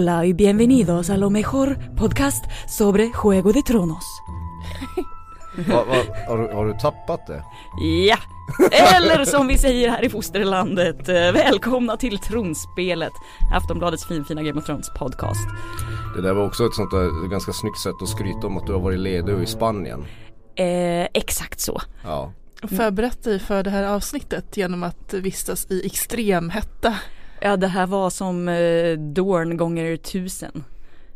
Hola y bienvenidos a lo mejor podcast sobre Juego de Tronos. Va, va, har, du, har du tappat det? Ja, eller som vi säger här i fosterlandet, eh, välkomna till Tronspelet, Aftonbladets finfina Game of Thrones podcast. Det där var också ett sånt där ganska snyggt sätt att skryta om att du har varit ledig i Spanien. Eh, exakt så. Ja. Förberett dig för det här avsnittet genom att vistas i extrem hetta. Ja, det här var som eh, Dorn gånger tusen.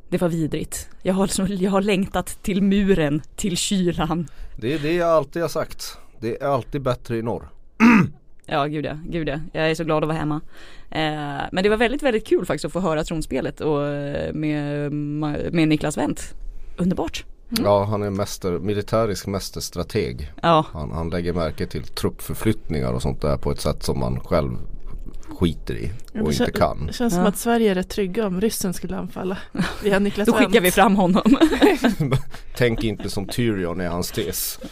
Det var vidrigt. Jag har, så- jag har längtat till muren, till kylan. Det är det jag alltid har sagt. Det är alltid bättre i norr. Ja, gud ja, gud ja. Jag är så glad att vara hemma. Eh, men det var väldigt, väldigt kul faktiskt att få höra tronspelet och eh, med, med Niklas Wendt. Underbart. Ja han är mäster, militärisk mästerstrateg. Ja, Han, han lägger märke till truppförflyttningar och sånt där på ett sätt som man själv skiter i och inte kan. Det känns Ja. som att Sverige är rätt trygga om ryssen skulle anfalla. Via Niklas då skickar Wendt. vi fram honom. Tänk inte som Tyrion är hans tes.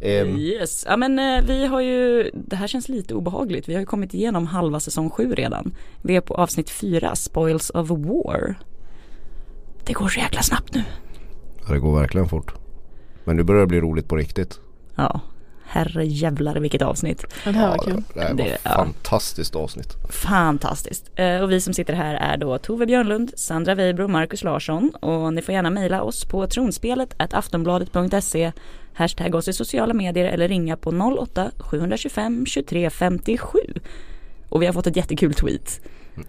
Ehm, Yes, ja men eh, vi har ju, det här känns lite obehagligt. Vi har ju kommit igenom halva säsong sju redan. Vi är på avsnitt fyra, Spoils of War. Det går så jäkla snabbt nu. ja, det går verkligen fort. Men nu börjar det bli roligt på riktigt. Ja, herre jävlar vilket avsnitt. Ja, det här var Ja, kul. Det här var Det- ja. fantastiskt avsnitt. Fantastiskt. Eh, Och vi som sitter här är då Tove Björnlund, Sandra Weibro och Marcus Larsson. Och ni får gärna mejla oss på tronspelet aftonbladet.se Hashtag oss i sociala medier eller ringa på 08-725 23 57. Och vi har fått ett jättekul tweet.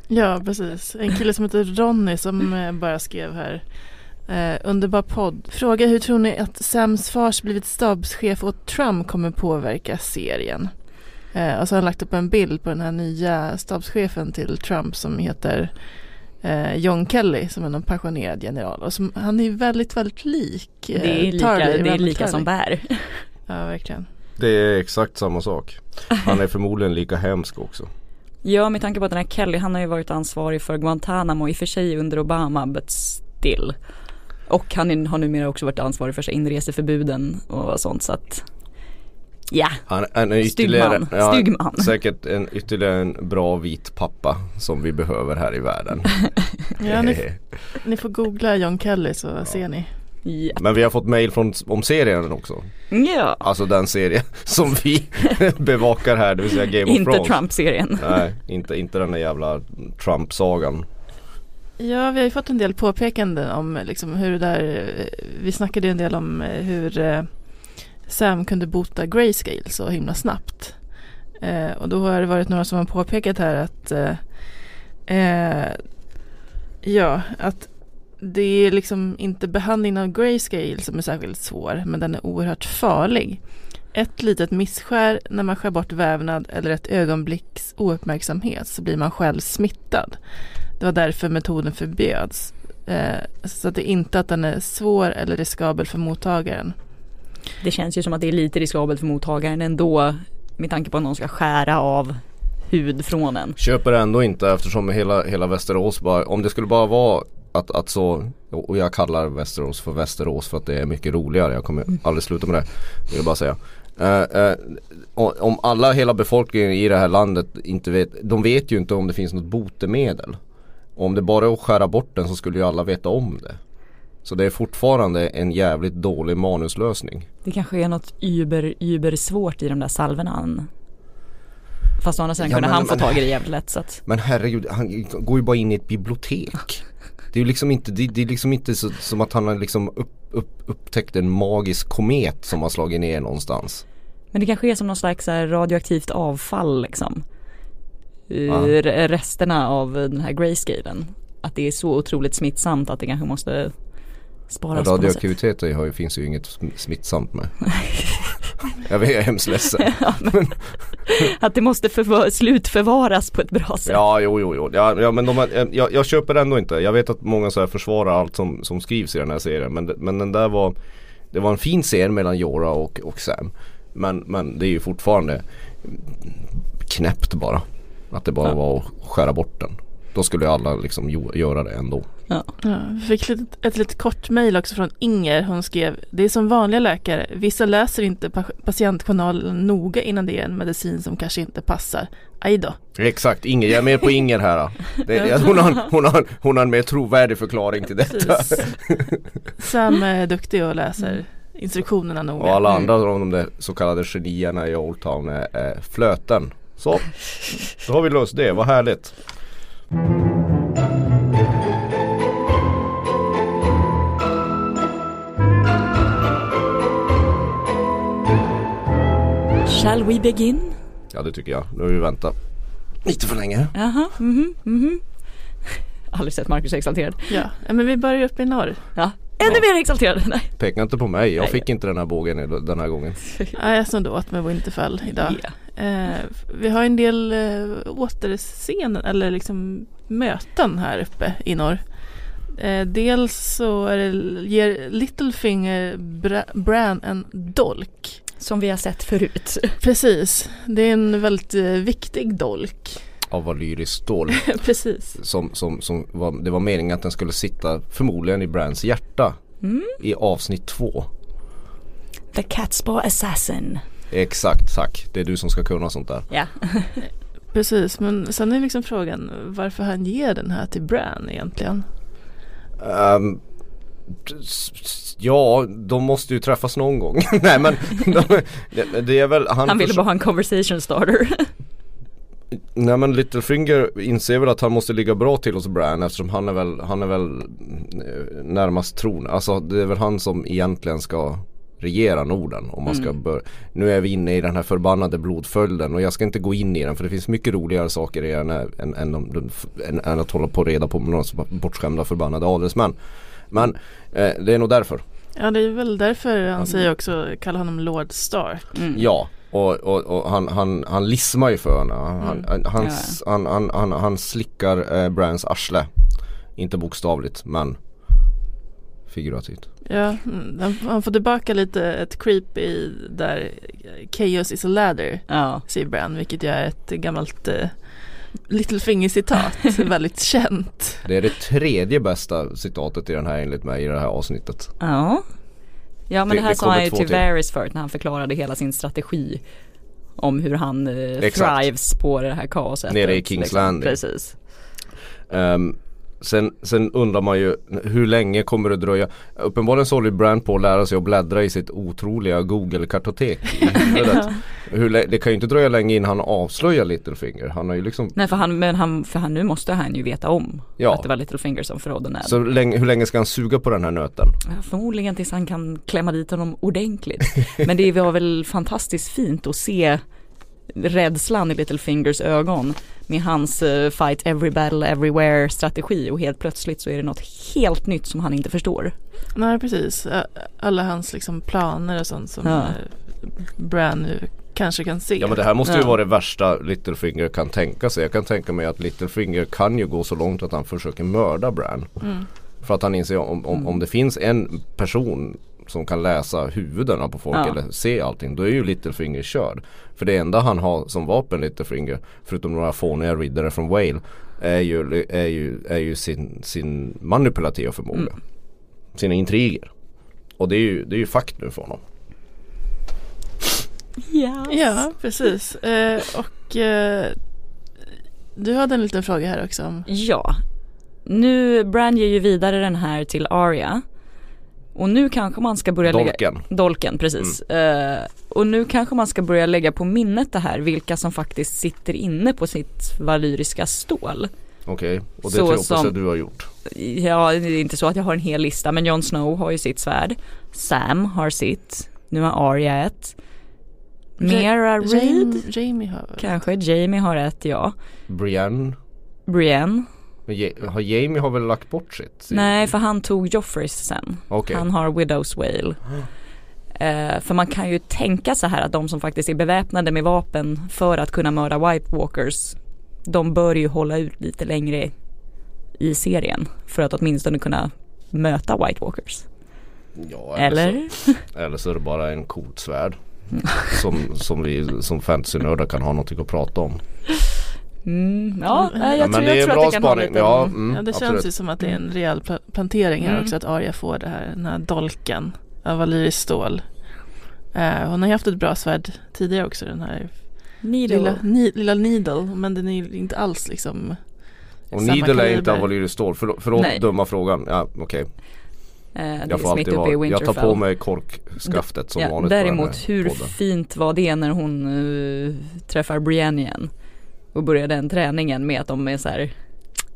Ja, precis. En kille som heter Ronny som eh, bara skrev här. Eh, underbar podd. Fråga hur tror ni att Sams fars blivit stabschef åt Trump kommer påverka serien? Eh, och så har han lagt upp en bild på den här nya stabschefen till Trump som heter eh, John Kelly som är någon pensionerad general. Och som, han är ju väldigt, väldigt lik eh, Det är lika, Tarly, det är lika som bär. Ja, verkligen. Det är exakt samma sak. Han är förmodligen lika hemsk också. Ja, med tanke på att den här Kelly, han har ju varit ansvarig för Guantanamo i och för sig under Obama, but still. Och han har numera också varit ansvarig för inreseförbuden och sånt så att Ja, Han, han är Stygg ytterligare. Stygg man. säkert en, ytterligare en bra vit pappa som vi behöver här i världen. Ja, ni, ni får googla John Kelly så ser ni. ja, Men vi har fått mail från, om serien också. ja. Alltså den serie som vi bevakar här, det vill säga Game of inte Thrones. Trump-serien. Nej, inte, inte den där jävla Trump-sagan. Ja, vi har ju fått en del påpekanden om liksom hur det där, eh, vi snackade ju en del om eh, hur eh, Sam kunde bota grayscale så himla snabbt. Eh, och då har det varit några som har påpekat här att eh, ja, att det är liksom inte behandlingen av grayscale som är särskilt svår, men den är oerhört farlig. Ett litet misskär när man skär bort vävnad eller ett ögonblicks ouppmärksamhet så blir man själv smittad. Det var därför metoden förbjöds. Eh, så att det är inte att den är svår eller riskabel för mottagaren. Det känns ju som att det är lite riskabelt för mottagaren ändå med tanke på att någon ska skära av hud från en. Köper ändå inte eftersom hela, hela Västerås bara, om det skulle bara vara att, att så, och jag kallar Västerås för Västerås för att det är mycket roligare. Jag kommer aldrig sluta med det. Vill jag bara säga. Eh, och- om alla, hela befolkningen i det här landet inte vet, de vet ju inte om det finns något botemedel. Och om det bara är att skära bort den så skulle ju alla veta om det. Så det är fortfarande en jävligt dålig manuslösning. Det kanske är något über, über svårt i de där salvorna. han- Fast å andra sidan Ja, kunde men- han få men- tag i det jävligt lätt så att Men herregud, han går ju bara in i ett bibliotek. Det är ju liksom inte, det, det är liksom inte så, som att han har liksom upp, upp, upptäckt en magisk komet som har slagit ner någonstans. Men det kanske är som någon slags radioaktivt avfall liksom. Ja. Resterna av den här grayscalen. Att det är så otroligt smittsamt att det kanske måste sparas på något sätt. Radioaktivitet är- har ju- finns ju inget sm- smittsamt med. jag är hemskt ledsen. Ja, men, att det måste förvar- slutförvaras på ett bra sätt. Ja, jo, jo, jo. Ja, ja men de har, eh, jag, jag köper ändå inte. Jag vet att många så här försvarar allt som, som skrivs i den här serien. Men, men den där var, det var en fin scen mellan Jorah och, och Sam. Men, men det är ju fortfarande knäppt bara. Att det bara Ja. var att skära bort den. Då skulle alla liksom jo- göra det ändå. Ja, vi fick ett, ett litet kort mejl också från Inger. Hon skrev Det är som vanliga läkare. Vissa läser inte pa- patientjournalen noga innan det är en medicin som kanske inte passar. Aj då. Exakt, Inger, jag är med på Inger här. Det, hon, har, hon, har, hon har en mer trovärdig förklaring till detta. Precis. Sam är duktig och läser instruktionerna noga. Och alla andra av de där så kallade genierna i Old Town är, är flöten. Så, då har vi löst det, vad härligt. Shall we begin? Ja det tycker jag, nu har vi väntat lite för länge. Jaha, mhm, mhm. Aldrig sett Marcus exalterad. Ja, ja, men vi börjar uppe i norr. Ja, ännu mer exalterad. Nej. Peka inte på mig, jag Nej. fick inte den här bågen den här gången. Ja, jag snodde åt med Winterfell idag. Ja. Eh, vi har en del eh, återscener eller liksom möten här uppe i norr. Eh, dels så är det, ger Littlefinger Bra- Bran en dolk. Som vi har sett förut. Precis, det är en väldigt eh, viktig dolk. Av valyriskt stål. Precis. Som, som, som var, det var meningen att den skulle sitta förmodligen i Brands hjärta. Mm. I avsnitt två. The Catspaw Assassin. Exakt, tack. Det är du som ska kunna sånt där. Ja. Precis, men sen är liksom frågan varför han ger den här till Bran egentligen. S- ja, de måste ju träffas någon gång. Nej men de, det, det är väl han, Han ville bara ha en conversation starter. Nej men Littlefinger inser väl att han måste ligga bra till hos Bran eftersom han är väl, han är väl eh, närmast tron. Alltså det är väl han som egentligen ska regera Norden om man ska Mm. bör- Nu är vi inne i den här förbannade blodföljden och jag ska inte gå in i den för det finns mycket roligare saker i den här, än, än, än, än att hålla på och reda på några bortskämda förbannade adelsmän. Men eh, det är nog därför. Ja, det är väl därför han Mm. säger också, kallar honom Lord Stark. Mm. Ja, och, och, och han, han, han lismar ju för henne. Han, Mm. han, han, han, han, han, han slickar eh, Brans arsle. Inte bokstavligt men figurativt. Ja, mm, han, får tillbaka lite ett creep i där Chaos is a ladder, Ja. säger Bran, vilket ju är ett gammalt eh, Littlefinger-citat, väldigt känt. Det är det tredje bästa citatet i den här enligt mig i det här avsnittet. Ja. Ja men Det- det, här det sa han ju till. Varys förut när han förklarade hela sin strategi. Om hur han eh, thrives på det här kaoset. Nere i Liksom. King's Landing. Precis. Ehm, sen, sen undrar man ju hur länge kommer det dröja? Uppenbarligen så håller Bran på att lära sig att bläddra i sitt otroliga Google-kartotek hur, lä- det kan ju inte dröja länge innan han avslöjar Littlefinger. Han har ju liksom Nej för han, men han, för han, nu måste han ju veta om Ja. att det var Littlefinger som förrådde Ned. Så länge, hur länge ska han suga på den här nöten? Ja, Förmodligen tills han kan klämma dit honom ordentligt. Men det var väl fantastiskt fint att se rädslan i Littlefingers ögon med hans eh, fight every battle everywhere strategi och helt plötsligt så är det något helt nytt som han inte förstår. Nej, precis. Alla hans liksom planer och sånt som Ja. Bran nu kanske kan se. Ja men det här måste ju Ja. vara det värsta Littlefinger kan tänka sig. Jag kan tänka mig att Littlefinger kan ju gå så långt att han försöker mörda Bran. Mm. För att han inser om, om, Mm. om det finns en person som kan läsa huvudena på folk Ja. eller se allting då är ju Littlefinger körd. För det enda han har som vapen Littlefinger förutom några fåniga riddare från Wale är ju, är ju, är ju sin, sin manipulativa förmåga. Mm. Sina intriger. Och det är ju, det är ju fakt nu för honom. Yes. Ja, precis. Eh, och eh, du hade en liten fråga här också om Ja. Nu, Bran ger ju vidare den här till Arya. Och nu kanske man ska börja lägga Dolken. Dolken, precis. Eh, och nu kanske man ska börja lägga på minnet det här, vilka som faktiskt sitter inne på sitt valyriska stål. Okej, och det Så tror jag att du har gjort. Ja, det är inte så att jag har en hel lista, men Jon Snow har ju sitt svärd. Sam har sitt. Nu har Arya ett. Mera? Jamie, Jamie har Kanske. Jamie har ett, ja. Brienne. Brienne? Men Ja- Har Jamie har väl lagt bort sitt? Nej, för han tog Joffreys sen. Okej. Han har Widow's Whale. Eh, för man kan ju tänka så här att de som faktiskt är beväpnade med vapen för att kunna mörda White Walkers, de bör ju hålla ut lite längre i serien för att åtminstone kunna möta White Walkers. Ja, Eller? Så, eller så är det bara en coolt svärd. som, som vi som fantasynördar kan ha någonting att prata om. Mm, ja, Mm. jag, Ja, tror, men det jag är tror bra att det kan spaning. lite Ja, mm, ja, det absolut. känns ju som att det är en rejäl pla- plantering här Mm. också att Arya får det här, den här dolken av valyriskt stål. Eh, hon har ju haft ett bra svärd tidigare också den här Needle. lilla, ni, lilla Needle men den är ju inte alls liksom Och Needle är inte kaliber. av valyriskt stål. För, förlåt Nej. dumma frågan. Ja okej. Eh, det är Jag får alltid vara, jag tar på mig korkskaftet som ja, vanligt. Däremot hur podden. fint var det när hon uh, träffar Brienne igen? Och börjar den träningen med att de är så här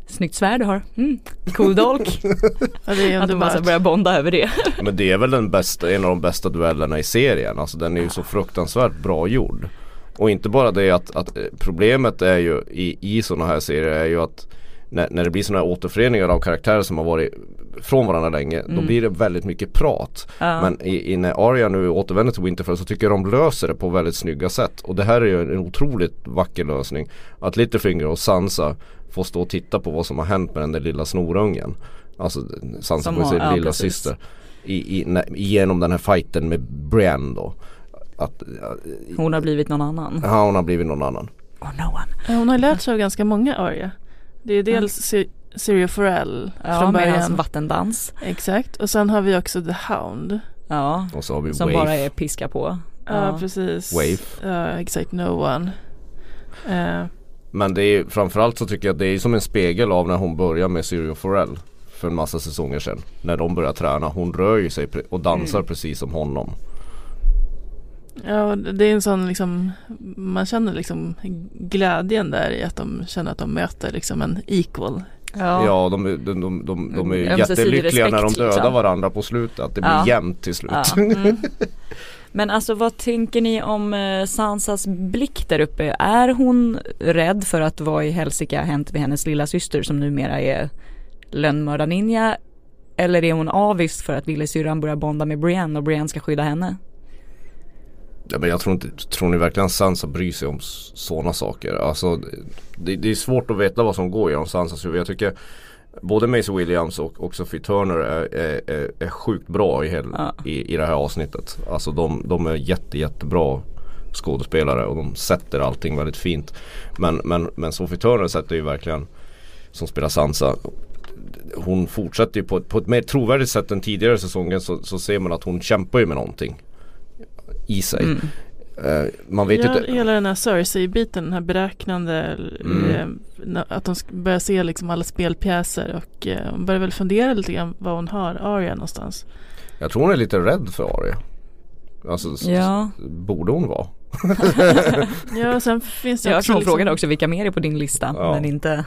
Snyggt svärd du har, mm, cool dolk. Ja, det är att de bara börjar bonda över det. Men det är väl den bästa, en av de bästa duellerna i serien. Alltså den är ju så fruktansvärt bra gjord. Och inte bara det att, att eh, problemet är ju i, i sådana här serier är ju att när, när det blir sådana här återföreningar av karaktärer som har varit från varandra länge då Mm. blir det väldigt mycket prat. Ja. Men i, i när Arya nu återvänder till Winterfell så tycker jag de löser det på väldigt snygga sätt. Och det här är ju en otroligt vacker lösning. Att Littlefinger och Sansa får stå och titta på vad som har hänt med den där lilla snorungen. Alltså Sansa Som får sin ja, lilla precis. syster. I, i, när, genom den här fighten med Brienne då. Att Hon har blivit någon annan. ja, hon har blivit någon annan. Or no one. Hon har lärt sig av ganska många Arya. Det är dels Sy- Syrio Forel Ja, från med hans början. vattendans. Exakt. Och sen har vi också The Hound. Ja, Och så har vi som Waif. bara är piska på. Ja, precis. Waif. Ja, exakt. No one. Eh, Men det är framförallt så tycker jag att det är som en spegel av när hon börjar med Syrio Forel för en massa säsonger sedan. När de börjar träna. Hon rör ju sig och dansar Mm. precis som honom. Ja, det är en sån liksom, man känner liksom glädjen där i att de känner att de möter liksom en equal. Ja. Ja, de, de, de, de, de, är ju Mm, jättelyckliga när de respekt, dödar liksom. varandra på slutet. Att det blir Ja. jämnt till slut. Ja. Mm. Men alltså vad tänker ni om eh, Sansas blick där uppe? Är hon rädd för att vad i helsike har hänt med hennes lilla syster som numera är lönnmördarninja? Eller är hon avis för att lillasyrran börjar bonda med Brienne och Brienne ska skydda henne? Ja, men jag tror inte, tror ni verkligen Sansa bryr sig om sådana saker? Alltså det, det är svårt att veta vad som går genom Sansas huvud. Jag tycker både Maisie Williams och, och Sophie Turner är, är, är, sjukt bra i, hel, Ja. i, i det här avsnittet. Alltså de, de är jätte, jättebra skådespelare och de sätter allting väldigt fint. Men, men, men Sophie Turner sätter ju verkligen, som spelar Sansa, hon fortsätter ju på på ett mer trovärdigt sätt än tidigare säsongen så, så ser man att hon kämpar ju med någonting i sig. Mm. Eh, man vet ja, inte. Hela den här Cersei-biten, den här beräknande, Mm. na- att de börjar se liksom alla spelpjäser och eh, hon börjar väl fundera lite grann var hon har Arya någonstans. Jag tror hon är lite rädd för Arya. Alltså Ja. borde hon vara? Ja, och sen finns det Jag också tror hon liksom, frågade också vilka mer är på din lista Ja. men inte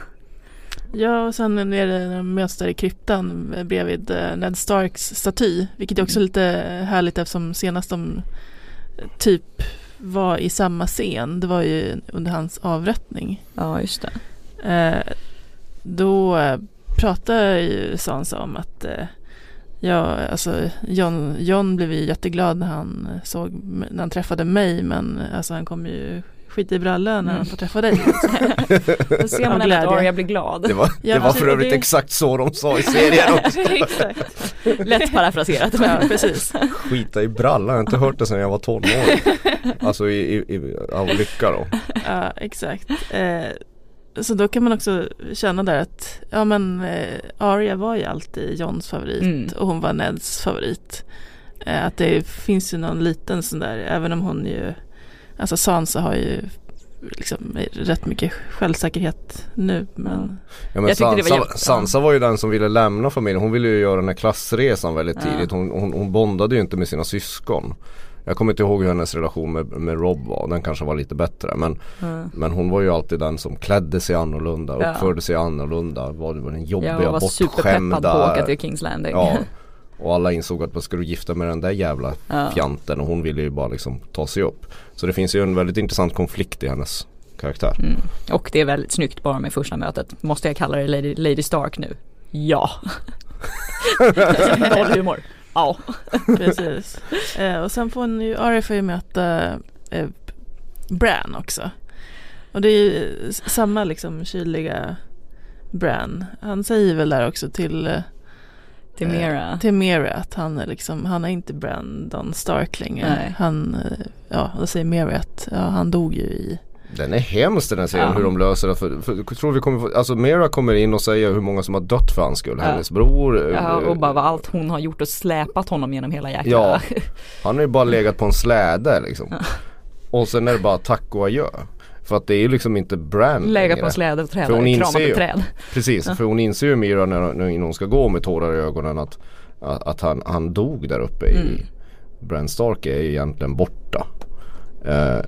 Ja, och sen är det när de möts där i kryptan bredvid Ned Starks staty, vilket är också lite härligt eftersom senast de typ var i samma scen, det var ju under hans avrättning. Ja just det. Eh, då eh, pratar ju Sansa om att eh, ja, alltså John, John blev ju jätteglad när han såg, när han träffade mig men alltså han kommer ju skita i brallan när Mm. han får träffa dig. Då ser man ändå att. Arya blir glad. Det var, Ja, det var för övrigt det- exakt så de sa i serien också. Exakt. Lätt parafraserat. Ja, precis. Skita i brallan, jag har inte hört det sedan jag var 12 år. Alltså i, i, i, av lycka då. Ja, exakt. Eh, så då kan man också känna där att ja men eh, Arya var ju alltid Johns favorit Mm. och hon var Neds favorit. Eh, att det finns ju någon liten sån där, även om hon ju, alltså Sansa har ju liksom rätt mycket självsäkerhet nu men Ja, men Jag tyckte det var Sansa, jävligt- Sansa var ju den som ville lämna familjen. Hon ville ju göra den här klassresan väldigt Ja. tidigt. Hon, hon, hon bondade ju inte med sina syskon. Jag kommer inte ihåg hur hennes relation med, med Rob var. Den kanske var lite bättre. Men, Mm. men hon var ju alltid den som klädde sig annorlunda, Ja. uppförde sig annorlunda. Var, var den jobbiga, Jag var superpeppad på att åka till Kings Landing. Ja. Och alla insåg att vad ska du gifta med den där jävla Ja. fjanten och hon ville ju bara liksom ta sig upp. Så det finns ju en väldigt intressant konflikt i hennes karaktär. Mm. Och det är väldigt snyggt bara med första mötet. Måste jag kalla det Lady, Lady Stark nu? Ja. Noll humor. Ja. precis. Eh, och sen får hon ju, Arya får ju möta eh, Bran också. Och det är ju samma liksom kyliga Bran. Han säger väl där också till eh, Till Mera. till Mary att han är liksom, han är inte Brandon Stark längre. Nej. Han, eh, ja, då säger Mary att ja, han dog ju i Den är hemsk den här serien Ja. hur de löser det. För, för, jag tror vi kommer få, alltså Mera kommer in och säger hur många som har dött för hans skull. Ja. Hennes bror. Ja, eh, och bara vad allt hon har gjort och släpat honom genom hela jäkla Ja. Han har ju bara legat på en släde liksom. Och sen är det bara tack och adjö. För att det är ju liksom inte Bran Lägga på en släde och träda, För hon inser krama ju- träd. Precis, för hon inser ju Mira när, när hon ska gå med tårar i ögonen att, att, han, han dog där uppe Mm. i Bran Stark är egentligen borta. Eh,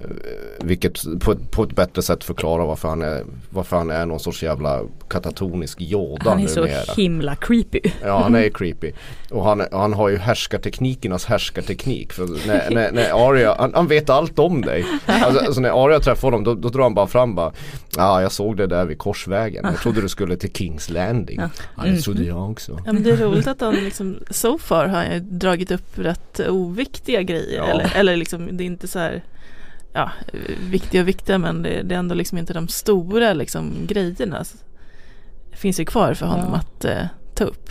vilket på, ett- på ett bättre sätt förklarar varför han är, varför han är någon sorts jävla katatonisk Yoda Han är så numera. himla creepy. Ja han är creepy. Och han, han har ju härskarteknikernas härskarteknik. För när, när, när Arya, han, han vet allt om dig. Alltså, alltså när Arya träffar honom då, då drar han bara fram bara Ja jag såg det där vid korsvägen. Jag trodde du skulle till Kings Landing. Ja det trodde jag också. Ja men det är roligt att han liksom so far har han dragit upp rätt oviktiga grejer Ja. eller, eller liksom det är inte så här Ja, viktiga och viktiga men det, det är ändå liksom inte de stora liksom grejerna. Det finns ju kvar för honom Ja. att eh, ta upp.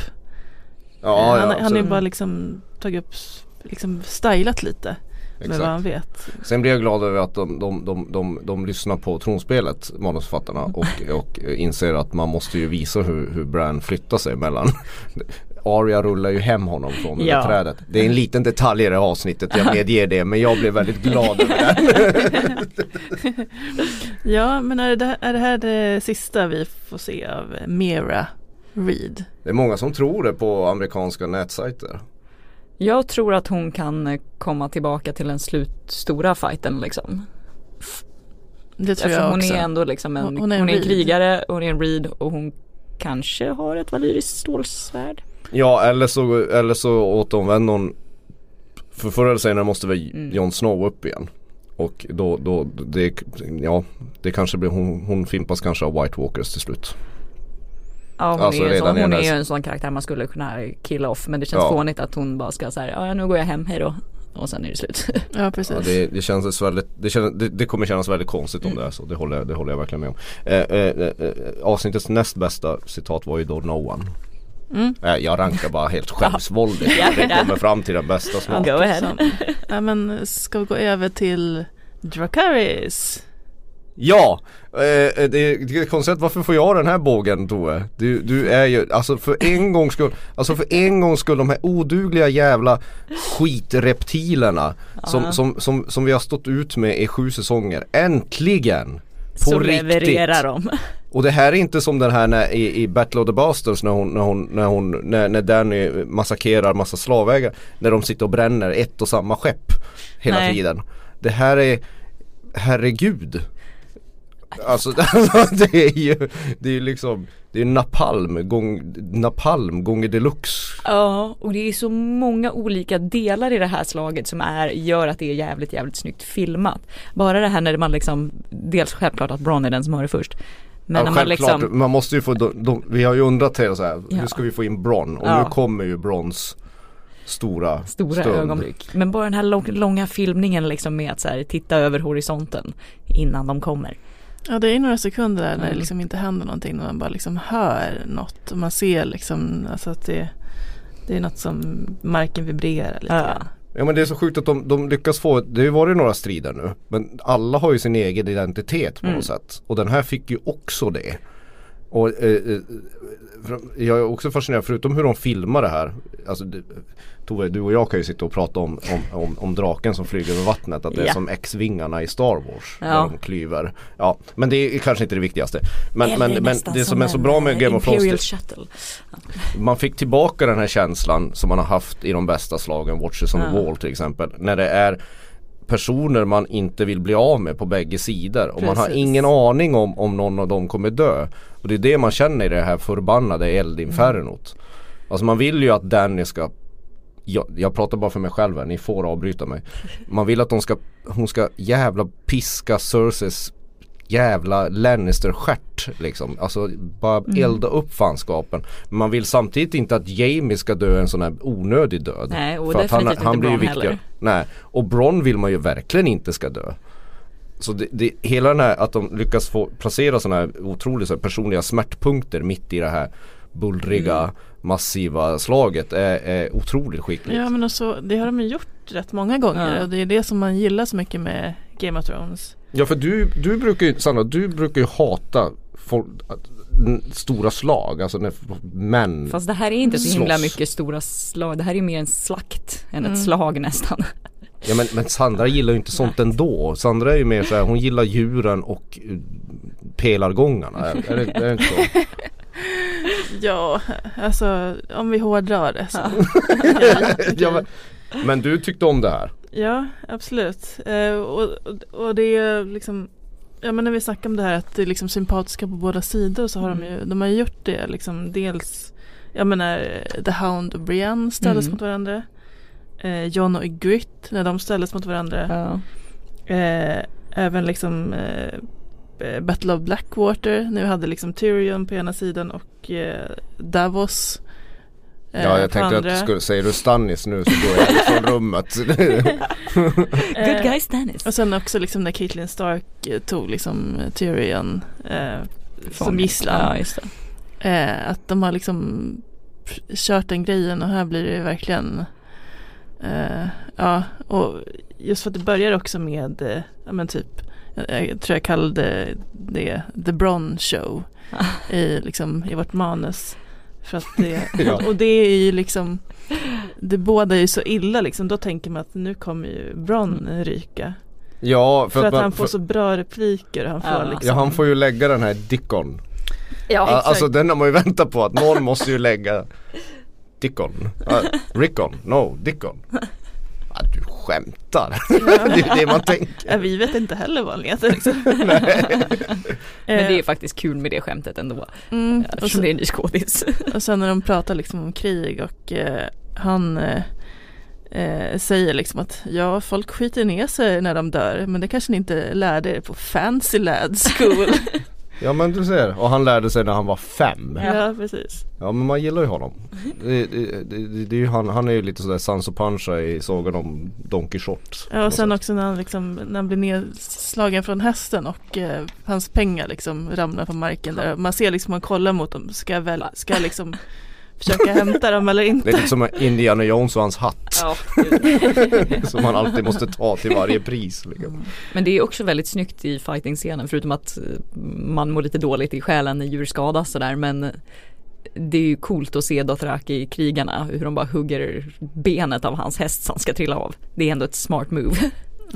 Ja, Han, ja, han har ju bara liksom tagit upp, liksom stylat lite med vad han vet. Sen blir jag glad över att de, de, de, de, de lyssnar på tronspelet, manusförfattarna och, och inser att man måste ju visa hur, hur Bran flyttar sig mellan Arya rullar ju hem honom från det Ja. där trädet. Det är en liten detalj i det här avsnittet, jag medger det men jag blev väldigt glad över det. Ja men är det, här- är det här det sista vi får se av Mera Reed? Det är många som tror det på amerikanska nätsajter. Jag tror att hon kan komma tillbaka till den slutstora fighten liksom. Det tror Alltså jag hon också är ändå liksom en, Hon- hon hon är är en, en krigare, hon är en reed och hon kanske har ett valyriskt stålsvärd. Ja eller så, eller så återvänder hon För förr eller senare måste väl Mm. Jon Snow upp igen Och då, då det, ja det kanske blir, hon, hon fimpas kanske av White Walkers till slut Ja hon, Alltså är, ju sån, hon är där- ju en sån karaktär man skulle kunna killa off men det känns Ja. fånigt att hon bara ska säga ja nu går jag hem, hej då. Och sen är det slut. Ja precis ja, det, det känns väldigt, det, känns, det, det kommer kännas väldigt konstigt om det är så, det håller, jag- det håller jag verkligen med om eh, eh, eh, Avsnittets näst bästa citat var ju då No One Mm. eh, Jag rankar bara helt självsvåldigt, Ja. det kommer fram till den bästa som Go ahead. Ja men ska vi gå över till Dracarys? Ja! Eh, det, det är konstigt, varför får jag den här bågen Tove? Du, du är ju, alltså för en gångs skull, alltså för en gångs skull de här odugliga jävla skitreptilerna som, som, som, som vi har stått ut med i sju säsonger, äntligen! På Så riktigt! levererar de. Och det här är inte som den här när, i, i Battle of the Bastards när hon, när hon, när hon, när, när Danny massakrerar massa slavägare När de sitter och bränner ett och samma skepp hela Nej. tiden Det här är, herregud Alltså det är ju, det är ju liksom, det är napalm, gång, napalm gånger deluxe Ja, och det är så många olika delar i det här slaget som är, gör att det är jävligt, jävligt snyggt filmat. Bara det här när man liksom, dels självklart att Bron är den som har det först. Men ja, när man självklart, liksom, man måste ju få, de, de, vi har ju undrat till så här, Ja. hur ska vi få in Bron? Och Ja. nu kommer ju Brons stora stora stund. ögonblick. Men bara den här lång, långa filmningen liksom med att så här, titta över horisonten innan de kommer. Ja det är några sekunder där när det Mm. liksom inte händer någonting när man bara liksom hör något och man ser liksom alltså att det, det är något som marken vibrerar lite Ja. grann. Ja men det är så sjukt att de, de lyckas få, det har ju varit några strider nu Men alla har ju sin egen identitet på Mm. något sätt Och den här fick ju också det Och eh, eh, jag är också fascinerad, förutom hur de filmar det här Alltså det, Tove, du och jag kan ju sitta och prata om, om, om, om draken som flyger över vattnet Att det är Ja. som X-vingarna i Star Wars Där Ja. de klyver Ja, men det är kanske inte det viktigaste Men, Eller men, men det som är så bra med en, Game of eh, Thrones man fick tillbaka den här känslan som man har haft i de bästa slagen, Watches on the Ja. Wall till exempel. När det är personer man inte vill bli av med på bägge sidor och man har Precis. ingen aning om om någon av dem kommer dö. Och det är det man känner i det här förbannade eldinfernot. Alltså man vill ju att Danny ska jag, jag pratar bara för mig själv här, ni får avbryta mig. Man vill att de ska, hon ska jävla piska Cerseis jävla Lannister-stjärt liksom. Alltså bara Mm. elda upp fanskapen. Men man vill samtidigt inte att Jamie ska dö en sån här onödig död. Nej, och För att han, definitivt han inte blir viktigare. heller. Nej, och Bron vill man ju verkligen inte ska dö. Så det, det, hela den här att de lyckas få placera sådana här otroligt så här, personliga smärtpunkter mitt i det här bullriga Mm. massiva slaget är, är otroligt skickligt. Ja men också, det har de ju gjort rätt många gånger Ja. och det är det som man gillar så mycket med Game of Thrones. Ja för du, du brukar ju, Sandra, du brukar ju hata folk, stora slag, alltså när män Fast det här är inte så himla Slåss. mycket stora slag. Det här är mer en slakt än Mm. ett slag nästan. Ja men, men Sandra gillar ju inte sånt ändå. Sandra är ju mer såhär, hon gillar djuren och eh, pelargångarna. Är, är, det, är det inte så? Ja, alltså om vi hårdrar det så. ja, men, men du tyckte om det här? Ja, absolut. Eh, och, och, det är liksom Ja men när vi snackar om det här att det är liksom sympatiska på båda sidor så har de ju, de har gjort det liksom dels Jag menar The Hound och Brienne ställdes Mm. mot varandra eh, John och Ygritte när de ställdes mot varandra Ja. eh, Även liksom eh, Battle of Blackwater Nu hade liksom Tyrion på ena sidan och eh, Davos eh, Ja jag tänkte andra. att skulle, säger du Stannis nu så går jag ifrån rummet. Good Eh, guy Stannis. Och sen också liksom när Caitlyn Stark tog liksom Tyrion eh, som gisslan. Ja just det. Eh, att de har liksom kört den grejen och här blir det verkligen eh, Ja och just för att det börjar också med eh, Ja men typ jag, jag tror jag kallade det The Bron Show i, liksom, i vårt manus. För att det, Ja. och det är ju liksom Det båda är ju så illa liksom. Då tänker man att nu kommer ju Bron ryka. Ja För, för, att man, han får för, så bra repliker. Han får Ja. liksom ja han får ju lägga den här Dickon. Ja Ja, alltså den har man ju väntat på att någon måste ju lägga Dickon. Uh, Rickon, no Dickon. Ah, du skämtar. det är det man tänker. Ja, vi vet inte heller vad han heter. Liksom. Men det är Eh, faktiskt kul med det skämtet ändå. mm, och, Eftersom sen, det är en ny skådis. och sen när de pratar liksom om krig och eh, han eh, eh, säger liksom att ja, folk skiter ner sig när de dör men det kanske ni inte lärde er på Fancy Lad School. Ja men du ser, och han lärde sig när han var fem. ja, precis. Ja men man gillar ju honom. Det, det, det, det är ju han, han är ju lite sådär Sanso Pancha i sagan om Don Quijote. Ja, och sen också när han, liksom, när han blir nedslagen från hästen och eh, hans pengar liksom ramlar på marken där. Man ser liksom, man kollar mot dem, ska jag väl, ska jag liksom försöka hämta dem eller Det är inte? lite som Indiana Jones och hans hatt. Ja, som man alltid måste ta till varje pris. Liksom. Men det är också väldigt snyggt i fighting-scenen förutom att eh, man mår lite dåligt i själen när djur skadas sådär men det är ju coolt att se Dothraki krigarna hur de bara hugger benet av hans häst som ska trilla av. Det är ändå ett smart move.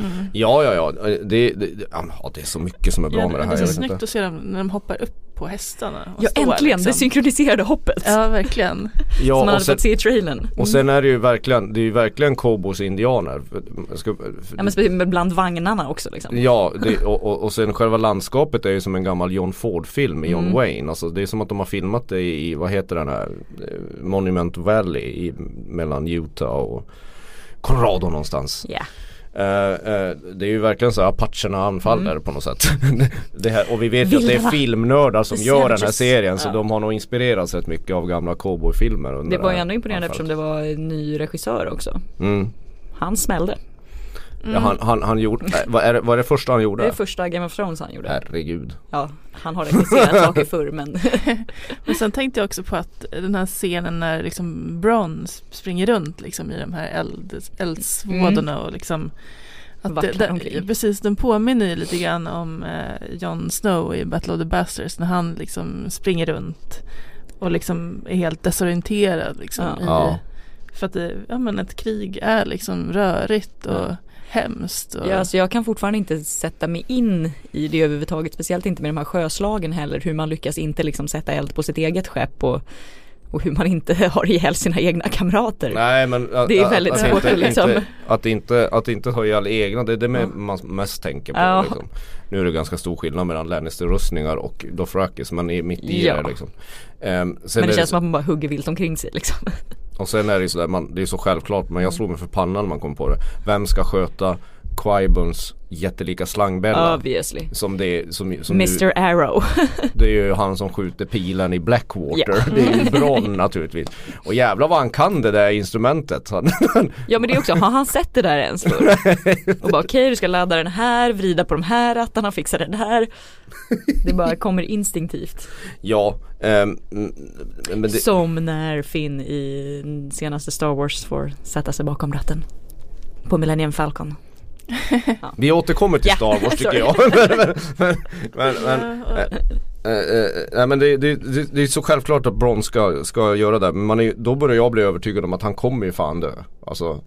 Mm. Ja ja ja, det, det, det, ja, det är så mycket som är bra Ja, med det det här. är så snyggt inte. att se dem när de hoppar upp på hästarna. och Ja står, äntligen, det liksom. synkroniserade hoppet. Ja, verkligen. som Ja, man och hade sen, fått se i trailern. och sen är det ju verkligen, det är ju verkligen cowboys och indianer. Ska, Ja men bland vagnarna också liksom. Ja, det, och, och, och sen själva landskapet är ju som en gammal John Ford-film med John Mm. Wayne. Alltså det är som att de har filmat det i, vad heter den här, eh, Monument Valley i, mellan Utah och Colorado någonstans. Ja. Eh, eh, det är ju verkligen så att apacherna anfaller på något sätt. här, och vi vet ju att det är filmnördar som gör den här serien så Ja. de har nog inspirerats rätt mycket av gamla cowboyfilmer. Det var ju här ändå imponerande anfallet. eftersom det var en ny regissör också. Mm. Han smällde. Mm. Ja, han, han, han gjorde, äh, vad är det, vad är det första han gjorde? Det är första Game of Thrones han gjorde. Herregud. Ja, han har regisserat saker förr men Men sen tänkte jag också på att den här scenen när liksom Bron springer runt liksom i de här eld, eldsvådorna och liksom att det, det. Precis, den påminner ju lite grann om eh, Jon Snow i Battle of the Bastards när han liksom springer runt och liksom är helt desorienterad liksom Ja. i, Ja. För att det, ja men ett krig är liksom rörigt och Ja. Hemskt. Och, ja, alltså jag kan fortfarande inte sätta mig in i det överhuvudtaget. Speciellt inte med de här sjöslagen heller. Hur man lyckas inte liksom sätta eld på sitt eget skepp och, och hur man inte har ihjäl sina egna kamrater. Nej men att, Det är väldigt att, svårt inte, att liksom- inte, att inte, att inte ha ihjäl egna, det är det Ja. man mest tänker på Ja. liksom. Nu är det ganska stor skillnad mellan Lannister-rustningar och Dothrakis men är mitt i Ja. det liksom. Sen men det är känns som att man bara hugger vilt omkring sig liksom. Och sen är det ju sådär, man, det är så självklart men jag slår mig för pannan när man kommer på det. Vem ska sköta Quibons jättelika slangbella? Obviously. Som det som, som Mr Arrow. Det är ju han som skjuter pilen i Blackwater. Ja. Det är ju Bronn naturligtvis. Och jävlar vad han kan det där instrumentet. Ja men det är också, har han sett det där ens förr? Och bara okej du ska ladda den här, vrida på de här rattarna, fixa den här. Det bara kommer instinktivt. ja, men det, Som när Finn i senaste Star Wars får sätta sig bakom ratten. På Millennium Falcon. Vi återkommer till Ja, Star Wars tycker jag. men, men, men, men, Ja, men det, det, det, det är så självklart att Bron ska, ska göra det. Men man är, då börjar jag bli övertygad om att han kommer ju fan dö. Alltså